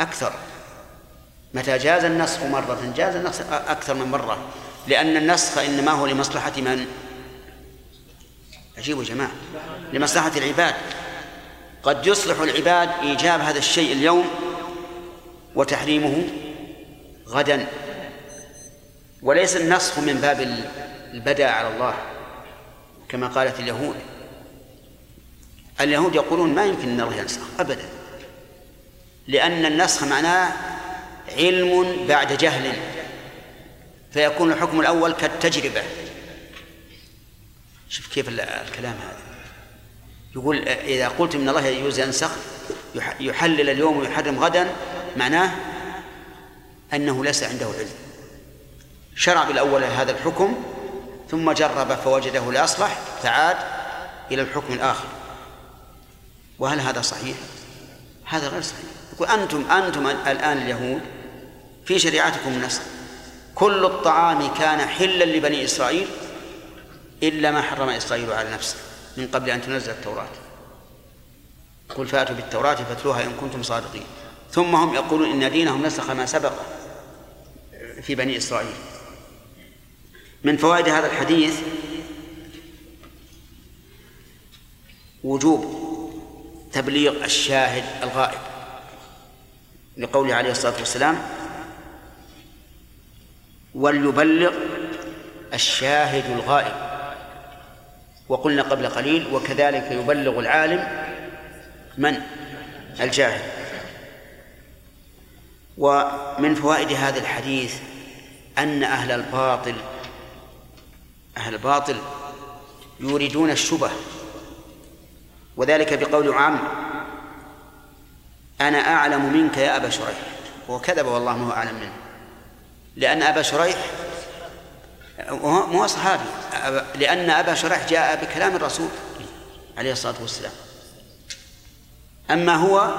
أكثر. متى جاز النسخ مرة جاز النسخ أكثر من مرة لأن النسخ إنما هو لمصلحة من؟ عجيب يا جماعة. لمصلحة العباد. قد يصلح العباد إيجاب هذا الشيء اليوم وتحريمه غدا. وليس النسخ من باب البداء على الله كما قالت اليهود. اليهود يقولون ما يمكن أن الله ينسخ ابدا. لأن النسخ معناه علم بعد جهل فيكون الحكم الأول كالتجربة. شوف كيف الكلام هذا. يقول إذا قلت إن الله يجوز ينسخ يحلل اليوم ويحرم غدا معناه أنه ليس عنده علم. شرع بالأول هذا الحكم ثم جرب فوجده لا يصلح فعاد إلى الحكم الآخر. وهل هذا صحيح؟ هذا غير صحيح. يقول أنتم أنتم الآن اليهود في شريعتكم النسخ كل الطعام كان حلا لبني إسرائيل إلا ما حرم إسرائيل على نفسه من قبل أن تنزل التوراة. قل فأتوا بالتوراة فاتلوها إن كنتم صادقين. ثم هم يقولون إن دينهم نسخ ما سبق في بني إسرائيل. من فوائد هذا الحديث وجوب تبليغ الشاهد الغائب لقوله عليه الصلاة والسلام وليبلغ الشاهد الغائب. وقلنا قبل قليل وكذلك يبلغ العالم من؟ الجاهل. ومن فوائد هذا الحديث أن أهل الباطل أهل الباطل يريدون الشبه. وذلك بقول عم أنا أعلم منك يا أبا شريح. وكذب والله ما هو أعلم منه. لأن أبا شريح مو صحابي لأن أبا شريح جاء بكلام الرسول عليه الصلاة والسلام. أما هو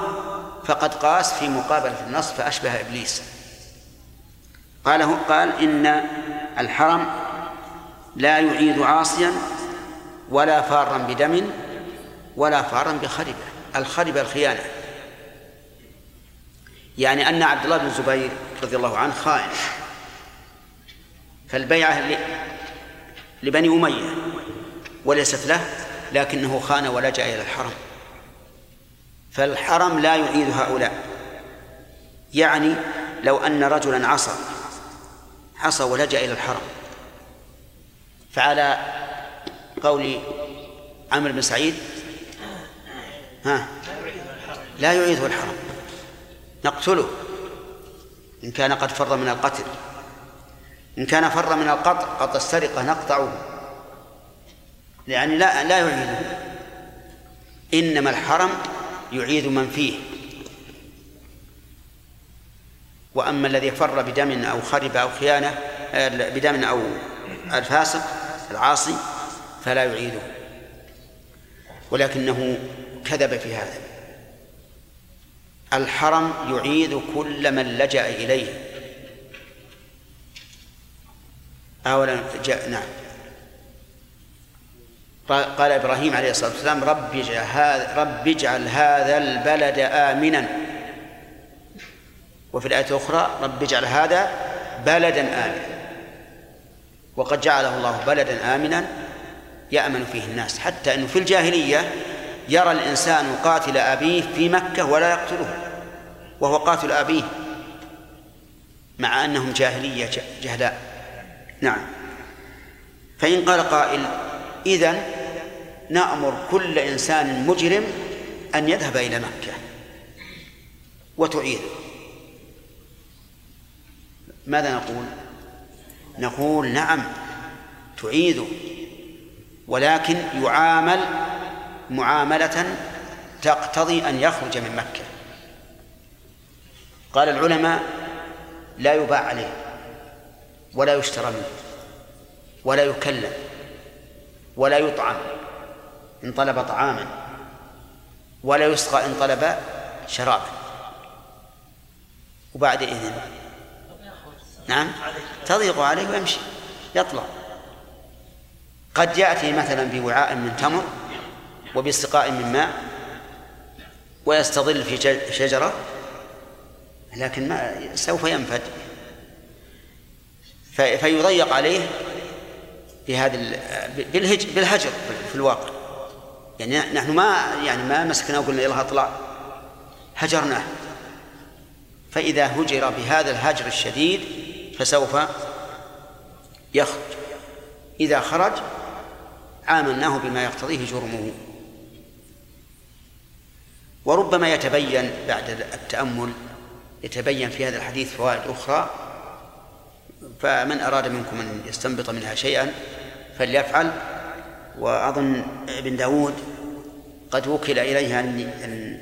فقد قاس في مقابلة النص فأشبه إبليس. قال قال إن الحرم لا يعيد عاصيا ولا فارا بدم ولا فارا بخربة. الخربة الخيانة. يعني أن عبد الله بن الزبير رضي الله عنه خائن. فالبيعة لبني أمية وليست له لكنه خان ولجأ إلى الحرم. فالحرم لا يعيد هؤلاء. يعني لو أن رجلا عصى عصى ولجأ إلى الحرم. فعلى قول عمرو بن سعيد ها لا يعيده الحرم نقتله إن كان قد فر من القتل إن كان فر من القطع قطع السرقة نقطعه يعني لا لا يعيده إنما الحرم يعيد من فيه. وأما الذي فر بدم أو خرب أو خيانة آه، بدم أو الفاسق العاصي فلا يعيده. ولكنه كذب في هذا. الحرم يعيد كل من لجأ إليه. أولا جاء نعم. قال إبراهيم عليه الصلاة والسلام رب اجعل هذا رب اجعل هذا البلد آمنا. وفي الآية الأخرى رب اجعل هذا بلدا آمنا. وقد جعله الله بلدا آمنا يأمن فيه الناس حتى أنه في الجاهلية يرى الإنسان قاتل أبيه في مكة ولا يقتله وهو قاتل أبيه مع أنهم جاهلية جهلاء. نعم. فإن قال قائل إذن نأمر كل إنسان مجرم أن يذهب إلى مكة. وتعيده ماذا نقول؟ نقول نعم تعيده ولكن يعامل معاملة تقتضي أن يخرج من مكة. قال العلماء لا يباع عليه ولا يشترى منه ولا يكلم ولا يطعم إن طلب طعاما ولا يسقى إن طلب شرابا. وبعد إذن نعم؟ تضيق عليه ويمشي يطلع. قد يأتي مثلا بوعاء من تمر وبسقاء من ماء ويستظل في شجرة لكن ما سوف ينفد. فيضيق عليه ال- بالهجر بالهجر في الواقع. يعني نحن ما يعني ما مسكناه وقلنا يلا اطلع. هجرناه. فإذا هجر بهذا الهجر الشديد فسوف يخرج. إذا خرج عاملناه بما يقتضيه جرمه. وربما يتبين بعد التأمل يتبين في هذا الحديث فوائد أخرى. فمن أراد منكم أن يستنبط منها شيئا فليفعل. وأظن ابن داود قد وكل إليه أن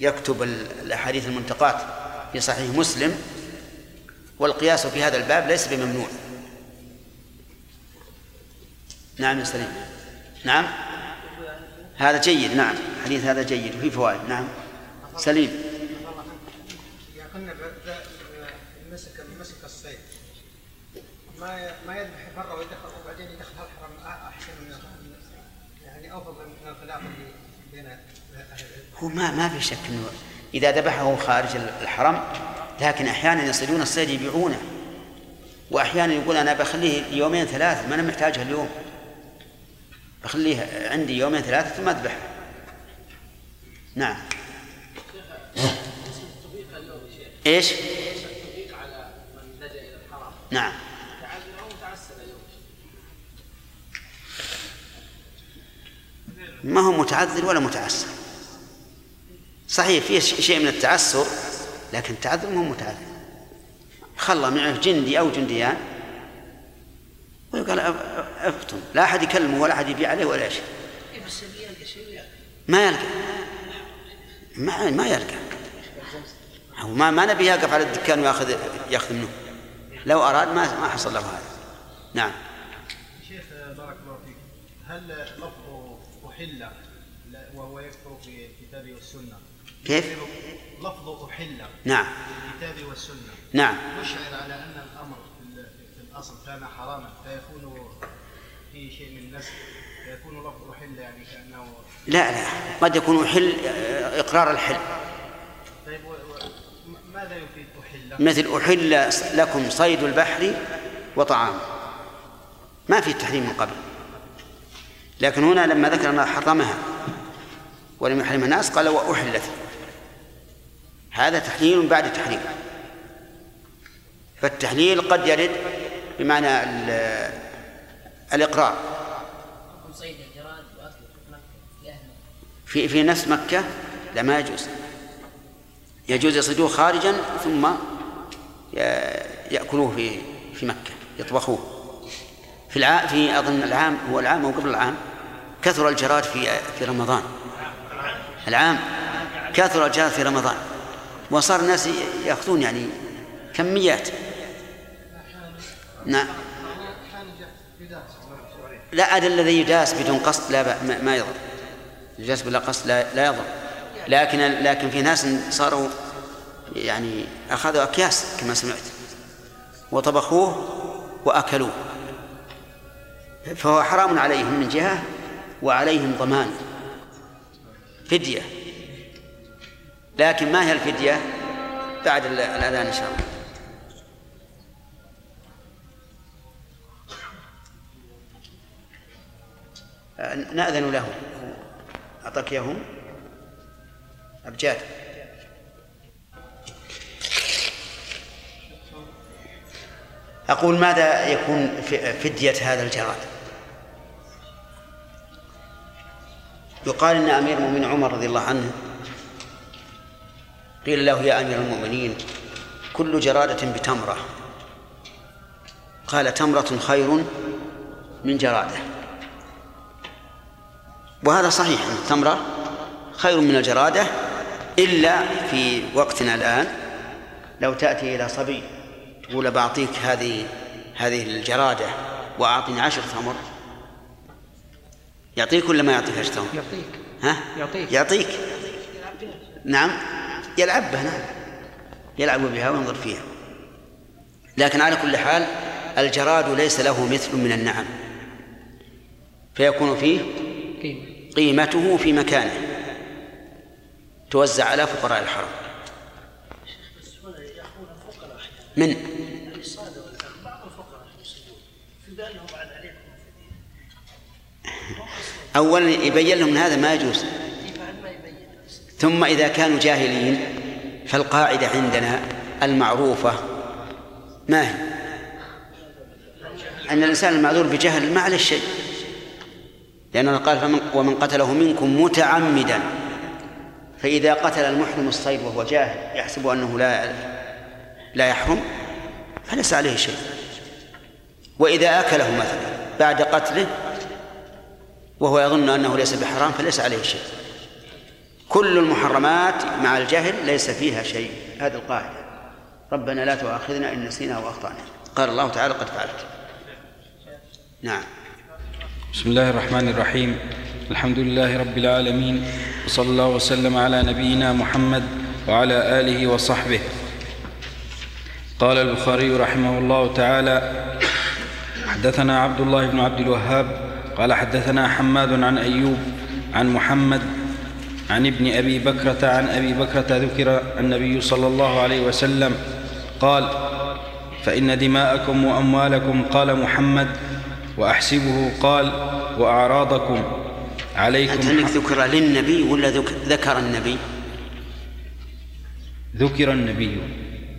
يكتب الأحاديث المنتقات في صحيح مسلم. والقياس في هذا الباب ليس بممنوع. نعم يا سليم. نعم. هذا جيد نعم. حديث هذا جيد وفيه فوائد نعم. سليم. ما ما يذبح مره ويدخل وبعدين يدخل الحرم احسن من يعني افضل من الخلاف اللي بين. هو ما ما في شك إنه إذا ذبحه خارج الحرم لكن أحيانا يصيدون الصيد يبيعونه وأحيانا يقول أنا بخليه يومين ثلاث ما أنا محتاجها اليوم. بخليه عندي يومين ثلاثة ثم أذبحه. نعم. إيش؟ على من لجا إلى الحرم نعم. ما هو متعذر ولا متعسر؟ صحيح فيه شيء من التعسر لكن التعذر ما هو متعذر خلى معه جندي أو جنديان ويقال افطن لا أحد يكلمه ولا أحد يبيع عليه ولا شيء. ما يلقى. ما ما يلقى. هو ما ما نبي يقف على الدكان ويأخذ يأخذ منه. لو أراد ما ما حصل له هذا. نعم. شيخ بارك الله فيك. هل لفظ لا- وهو يكثر في الكتاب والسنة؟ كيف؟ لفظ أحل نعم. في الكتاب والسنة نعم. يشعر على أن الأمر في ال- في الأصل كان حراما فيكون في شيء من النسخ فيكون لفظ أحل يعني كأنه لا لا قد يكون حل آه، إقرار الحل طيب ماذا يفيد أحل؟ مثل أحل لكم صيد البحر وطعامه ما في تحريم من قبل لكن هنا لما ذكر أنه حرمها ولم يحرمها الناس قال وأحلت هذا تحليل بعد تحريم فالتحليل قد يرد بمعنى ال- الإقرار. في في نفس مكة لا ما يجوز. يجوز يصيدوه خارجا ثم يأكلوه في في مكة يطبخوه. في الع... في أظن العام هو العام أو قبل العام كثر الجراد في في رمضان. العام. كثر الجراد في رمضان. وصار الناس يأخذون يعني كميات. نعم. لا هذا الذي يداس بدون قصد لا ما- ما يضر. يداس بلا قصد لا, لا يضر. لكن لكن في ناس صاروا يعني أخذوا أكياس كما سمعت. وطبخوه وأكلوه. فهو حرام عليهم من جهة وعليهم ضمان. فدية. لكن ما هي الفدية؟ بعد ال- الأذان إن شاء الله. نأذن له. أعطاك إياهم أبجاد. أقول ماذا يكون فدية هذا الجراد؟ يقال إن أمير المؤمنين عمر رضي الله عنه قيل له يا أمير المؤمنين كل جرادة بتمرة. قال تمرة خير من جرادة. وهذا صحيح أن التمرة خير من الجرادة إلا في وقتنا الآن. لو تأتي إلى صبي تقول بعطيك هذه هذه الجرادة وأعطني عشر تمر. يعطيك ولا ما يعطيك عشر تمر؟ يعطيك. ها؟ يعطيك. يعطيك. نعم. يلعب بها نعم يلعب بها وينظر فيها. لكن على كل حال الجراد ليس له مثل من النعم. فيكون فيه قيمته في مكانه. توزع على فقراء الحرم. من؟ أولا يبين لهم هذا ما يجوز. ثم إذا كانوا جاهلين فالقاعدة عندنا المعروفة. ما هي؟ أن الإنسان المعذور بجهل ما عليه شيء. لأنه قال فمن ومن قتله منكم متعمدا. فإذا قتل المحرم الصيد وهو جاهل يحسب أنه لا لا يحرم فليس عليه شيء. وإذا أكله مثلا بعد قتله وهو يظن أنه ليس بحرام فليس عليه شيء. كل المحرمات مع الجهل ليس فيها شيء. هذه القاعدة. ربنا لا تؤاخذنا إن نسينا وأخطأنا قال الله تعالى قد فعلت. نعم. بسم الله الرحمن الرحيم. الحمد لله رب العالمين. وصلى الله وسلم على نبينا محمد وعلى آله وصحبه. قال البخاري رحمه الله تعالى حدثنا عبد الله بن عبد الوهاب قال حدثنا حماد عن أيوب عن محمد عن ابن أبي بكرة عن أبي بكرة ذكر النبي صلى الله عليه وسلم قال فإن دماءكم واموالكم قال محمد واحسبه قال وأعراضكم عليكم أنت عندك ذكر للنبي ولا ذك- ذكر النبي؟ ذكر النبي.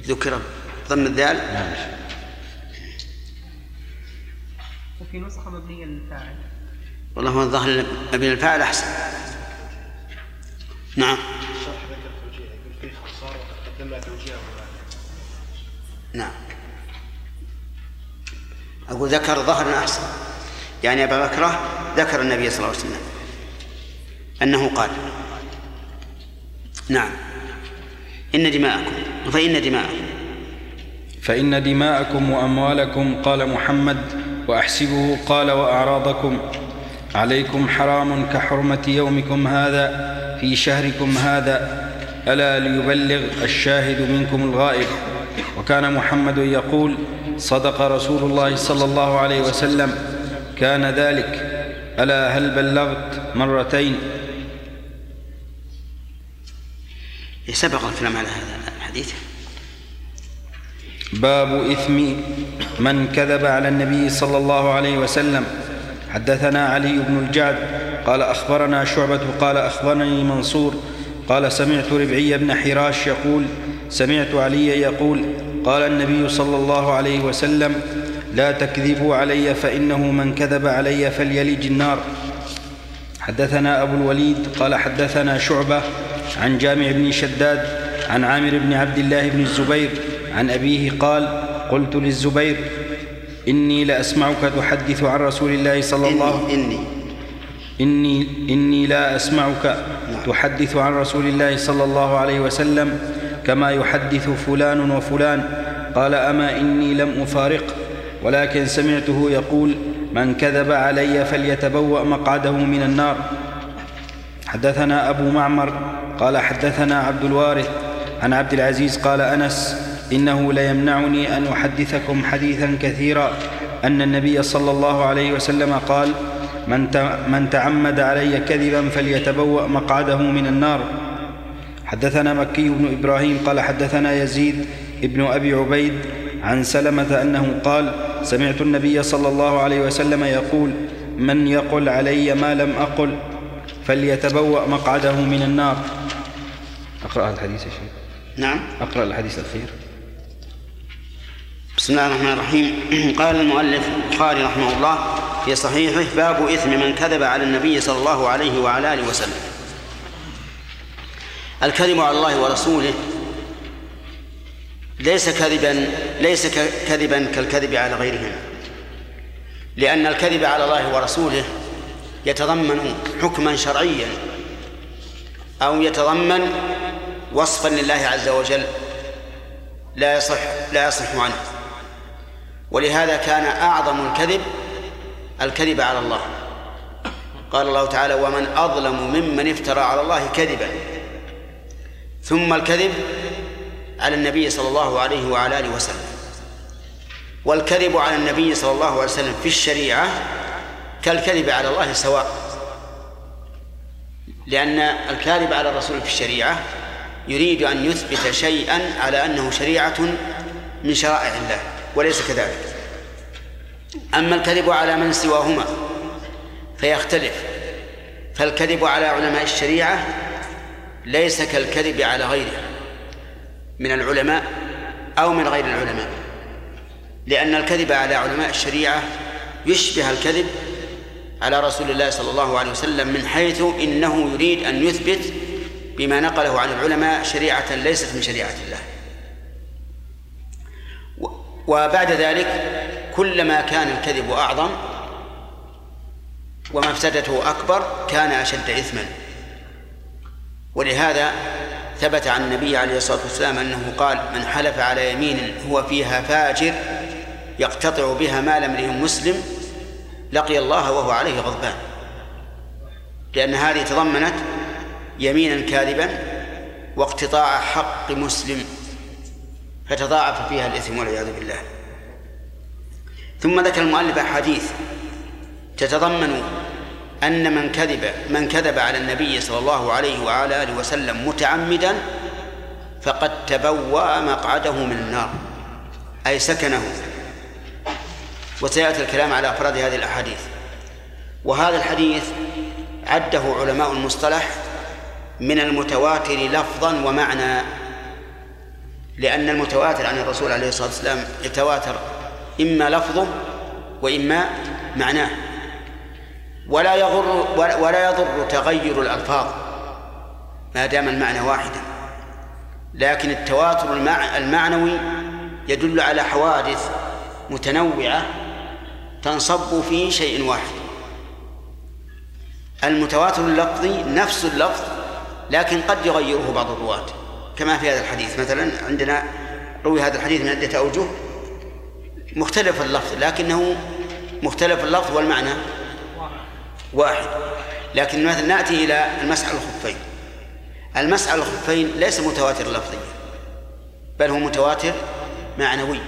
ذكر ضم الذال؟ نعم. وفي نسخة مبنية للفاعل والله هو الظاهر ابن الفاعل أحسن. نعم. الشرح ذكر توجيه يقول فيه خسارة وقد قدمنا توجيهه نعم. أقول ذكر ظهرا أحسن. يعني أبا بكرة ذكر النبي صلى الله عليه وسلم. أنه قال. نعم. إن دماءكم فإن دماءكم. فإن دماءكم وأموالكم قال محمد وأحسبه قال وأعراضكم. عليكم حرام كحرمة يومكم هذا. في شهركم هذا ألا ليبلغ الشاهد منكم الغائب؟ وكان محمد يقول صدق رسول الله صلى الله عليه وسلم كان ذلك. ألا هل بلغت مرتين؟ سبق الكلام على هذا الحديث. باب إثم من كذب على النبي صلى الله عليه وسلم. حدثنا علي بن الجعد قال أخبرنا شعبة قال أخبرني منصور قال سمعت ربعي بن حراش يقول سمعت علي يقول قال النبي صلى الله عليه وسلم لا تكذبوا علي فإنه من كذب علي فليلج النار. حدثنا أبو الوليد قال حدثنا شعبة عن جامع بن شداد عن عامر بن عبد الله بن الزبير عن أبيه قال قلت للزبير إني لأسمعك تحدث عن رسول الله صلى الله إني إني إني لا أسمعك تحدث عن رسول الله صلى الله عليه وسلم كما يحدث فلان وفلان. قال أما إني لم أفارقه ولكن سمعته يقول من كذب علي فليتبوأ مقعده من النار. حدثنا أبو معمر قال حدثنا عبد الوارث عن عبد العزيز قال أنس إنه ليمنعني أن أحدثكم حديثا كثيرا أن النبي صلى الله عليه وسلم قال من من تعمد علي كذبا فليتبوأ مقعده من النار. حدثنا مكي بن إبراهيم قال حدثنا يزيد ابن أبي عبيد عن سلمة أنه قال سمعت النبي صلى الله عليه وسلم يقول من يقل علي ما لم أقل فليتبوأ مقعده من النار. أقرأ الحديث يا شيخ. نعم. أقرأ الحديث الأخير. بسم الله الرحمن الرحيم. قال المؤلف البخاري رحمه الله في صحيحه باب إثم من كذب على النبي صلى الله عليه وعلى آله وسلم. الكذب على الله ورسوله ليس كذبا ليس كذبا كالكذب على غيرهما لأن الكذب على الله ورسوله يتضمن حكما شرعيا أو يتضمن وصفا لله عز وجل لا يصح لا يصح عنه. ولهذا كان أعظم الكذب الكذب على الله. قال الله تعالى ومن أظلم ممن افترى على الله كذبا. ثم الكذب على النبي صلى الله عليه وعلى آله وسلم. والكذب على النبي صلى الله عليه وسلم في الشريعة كالكذب على الله سواء. لأن الكاذب على الرسول في الشريعة يريد أن يثبت شيئا على أنه شريعة من شرائع الله وليس كذلك. أما الكذب على من سواهما فيختلف فالكذب على علماء الشريعة ليس كالكذب على غيره من العلماء أو من غير العلماء لأن الكذب على علماء الشريعة يشبه الكذب على رسول الله صلى الله عليه وسلم من حيث إنه يريد أن يثبت بما نقله عن العلماء شريعة ليست من شريعة الله. وبعد ذلك كلما كان الكذب أعظم ومفسدته أكبر كان أشد إثما. ولهذا ثبت عن النبي عليه الصلاة والسلام أنه قال من حلف على يمين هو فيها فاجر يقتطع بها مال امرئ مسلم لقي الله وهو عليه غضبان. لأن هذه تضمنت يمينا كاذبا واقتطاع حق مسلم فتضاعف فيها الإثم والعياذ بالله. ثم ذكر المؤلف أحاديث تتضمن أن من كذب من كذب على النبي صلى الله عليه وعلى آله وسلم متعمدا فقد تبوأ مقعده من النار أي سكنه. وسيأتي الكلام على أفراد هذه الأحاديث. وهذا الحديث عده علماء المصطلح من المتواتر لفظا ومعنى لأن المتواتر عن الرسول عليه الصلاة والسلام يتواتر إما لفظه وإما معناه ولا يغر ولا يضر تغير الألفاظ ما دام المعنى واحدا. لكن التواتر المعنوي يدل على حوادث متنوعة تنصب في شيء واحد. المتواتر اللفظي نفس اللفظ لكن قد يغيره بعض الرواة كما في هذا الحديث. مثلا عندنا روي هذا الحديث من عدة أوجه. مختلف اللفظ لكنه مختلف اللفظ والمعنى واحد. لكن مثلا نأتي إلى المسح على الخفين. المسح على الخفين ليس متواتر لفظيا بل هو متواتر معنوي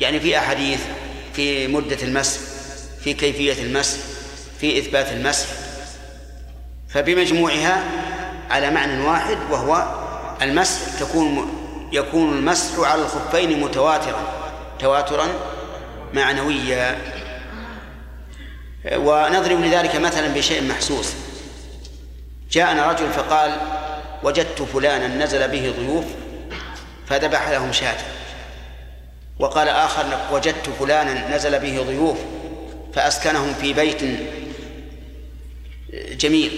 يعني في أحاديث في مدة المسح في كيفية المسح في إثبات المسح. فبمجموعها على معنى واحد وهو المسح تكون يكون المسح على الخفين متواترا تواترا معنويا ونضرب لذلك مثلا بشيء محسوس. جاءنا رجل فقال وجدت فلانا نزل به ضيوف فذبح لهم شاة. وقال آخر وجدت فلانا نزل به ضيوف فأسكنهم في بيت جميل.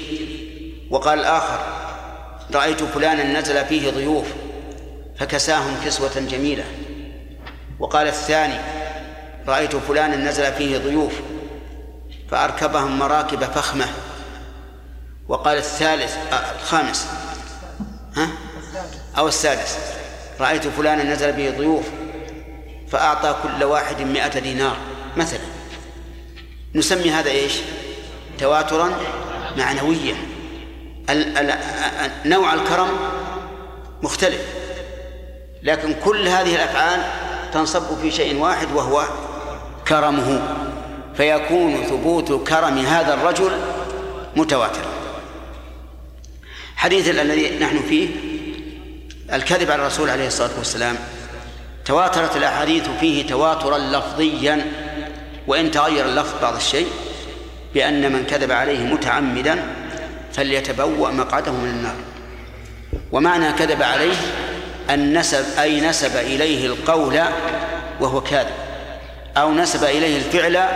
وقال الآخر رأيت فلانا نزل فيه ضيوف فكساهم كسوة جميلة. وقال الثاني رأيت فلانا نزل فيه ضيوف فأركبهم مراكب فخمة. وقال الثالث آه الخامس. ها؟ أو السادس. رأيت فلانا نزل به ضيوف فأعطى كل واحد مئة دينار مثلا. نسمي هذا إيش؟ تواترا معنويا. نوع الكرم مختلف لكن كل هذه الأفعال تنصب في شيء واحد وهو كرمه فيكون ثبوت كرم هذا الرجل متواترا. حديث الذي نحن فيه الكذب على الرسول عليه الصلاة والسلام تواترت الأحاديث فيه تواترا لفظيا وإن تغير اللفظ بعض الشيء بأن من كذب عليه متعمدا فليتبوأ مقعده من النار. ومعنى كذب عليه أن نسب أي نسب إليه القول وهو كاذب. أو نسب إليه الفعل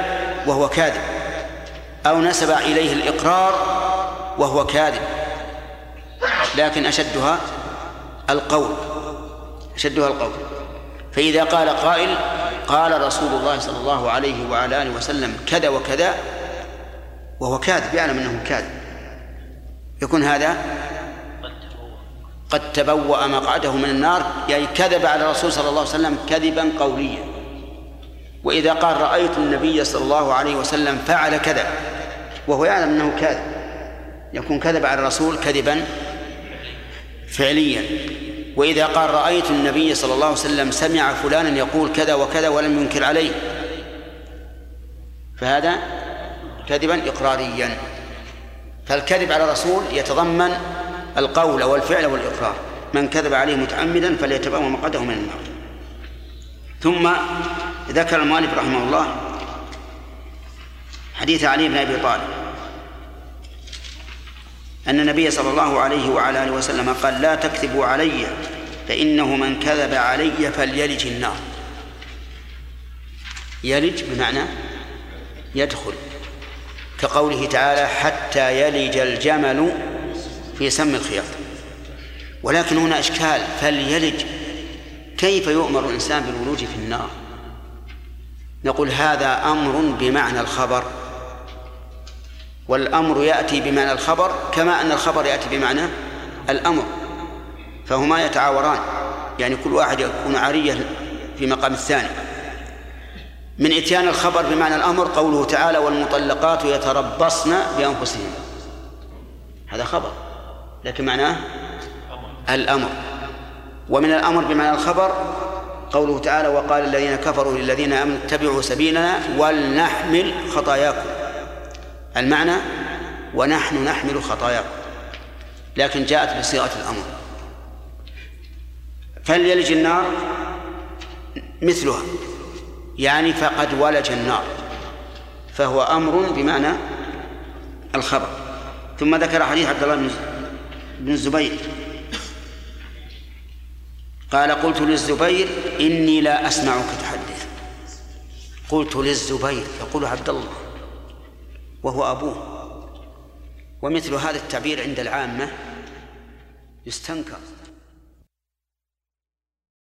وهو كاذب. أو نسب إليه الإقرار وهو كاذب. لكن أشدها القول. أشدها القول. فإذا قال قائل قال رسول الله صلى الله عليه وعلى آله وسلم كذا وكذا وهو كاذب يعلم أنه كاذب. يكون هذا قد تبوأ مقعده من النار يعني كذب على الرسول صلى الله عليه وسلم كذبا قوليا. وإذا قال رأيت النبي صلى الله عليه وسلم فعل كذا وهو يعلم أنه كاذب يكون كذب على الرسول كذبا فعليا. وإذا قال رأيت النبي صلى الله عليه وسلم سمع فلانا يقول كذا وكذا ولم ينكر عليه فهذا كذبا إقراريا. فالكذب على الرسول يتضمن القول والفعل والإقرار من كذب عليه متعمدا فليتبوأ مقعده من النار. ثم ذكر المؤلف رحمه الله حديث علي بن أبي طالب. أن النبي صلى الله عليه وعلى آله وسلم قال لا تكذبوا علي فإنه من كذب علي فليلج النار. يلج بمعنى يدخل كقوله تعالى حتى يلج الجمل في سم الخياط. ولكن هنا إشكال فليلج كيف يؤمر الإنسان بالولوج في النار؟ نقول هذا أمر بمعنى الخبر. والأمر يأتي بمعنى الخبر كما أن الخبر يأتي بمعنى الأمر. فهما يتعاوران يعني كل واحد يكون عارية في مقام الثاني. من إتيان الخبر بمعنى الأمر قوله تعالى والمطلقات يتربصن بأنفسهن هذا خبر لكن معناه الأمر. ومن الأمر بمعنى الخبر قوله تعالى وقال الذين كفروا للذين آمنوا اتبعوا سبيلنا ولنحمل خطاياكم. المعنى ونحن نحمل خطاياكم. لكن جاءت بصيغة الأمر. فليلج النار مثلها. يعني فقد ولج النار. فهو أمر بمعنى الخبر. ثم ذكر حديث عبد الله بن الزبير قال قلت للزبير إني لا أسمعك تحدث. قلت للزبير يقول عبد الله وهو أبوه. ومثل هذا التعبير عند العامة يستنكر.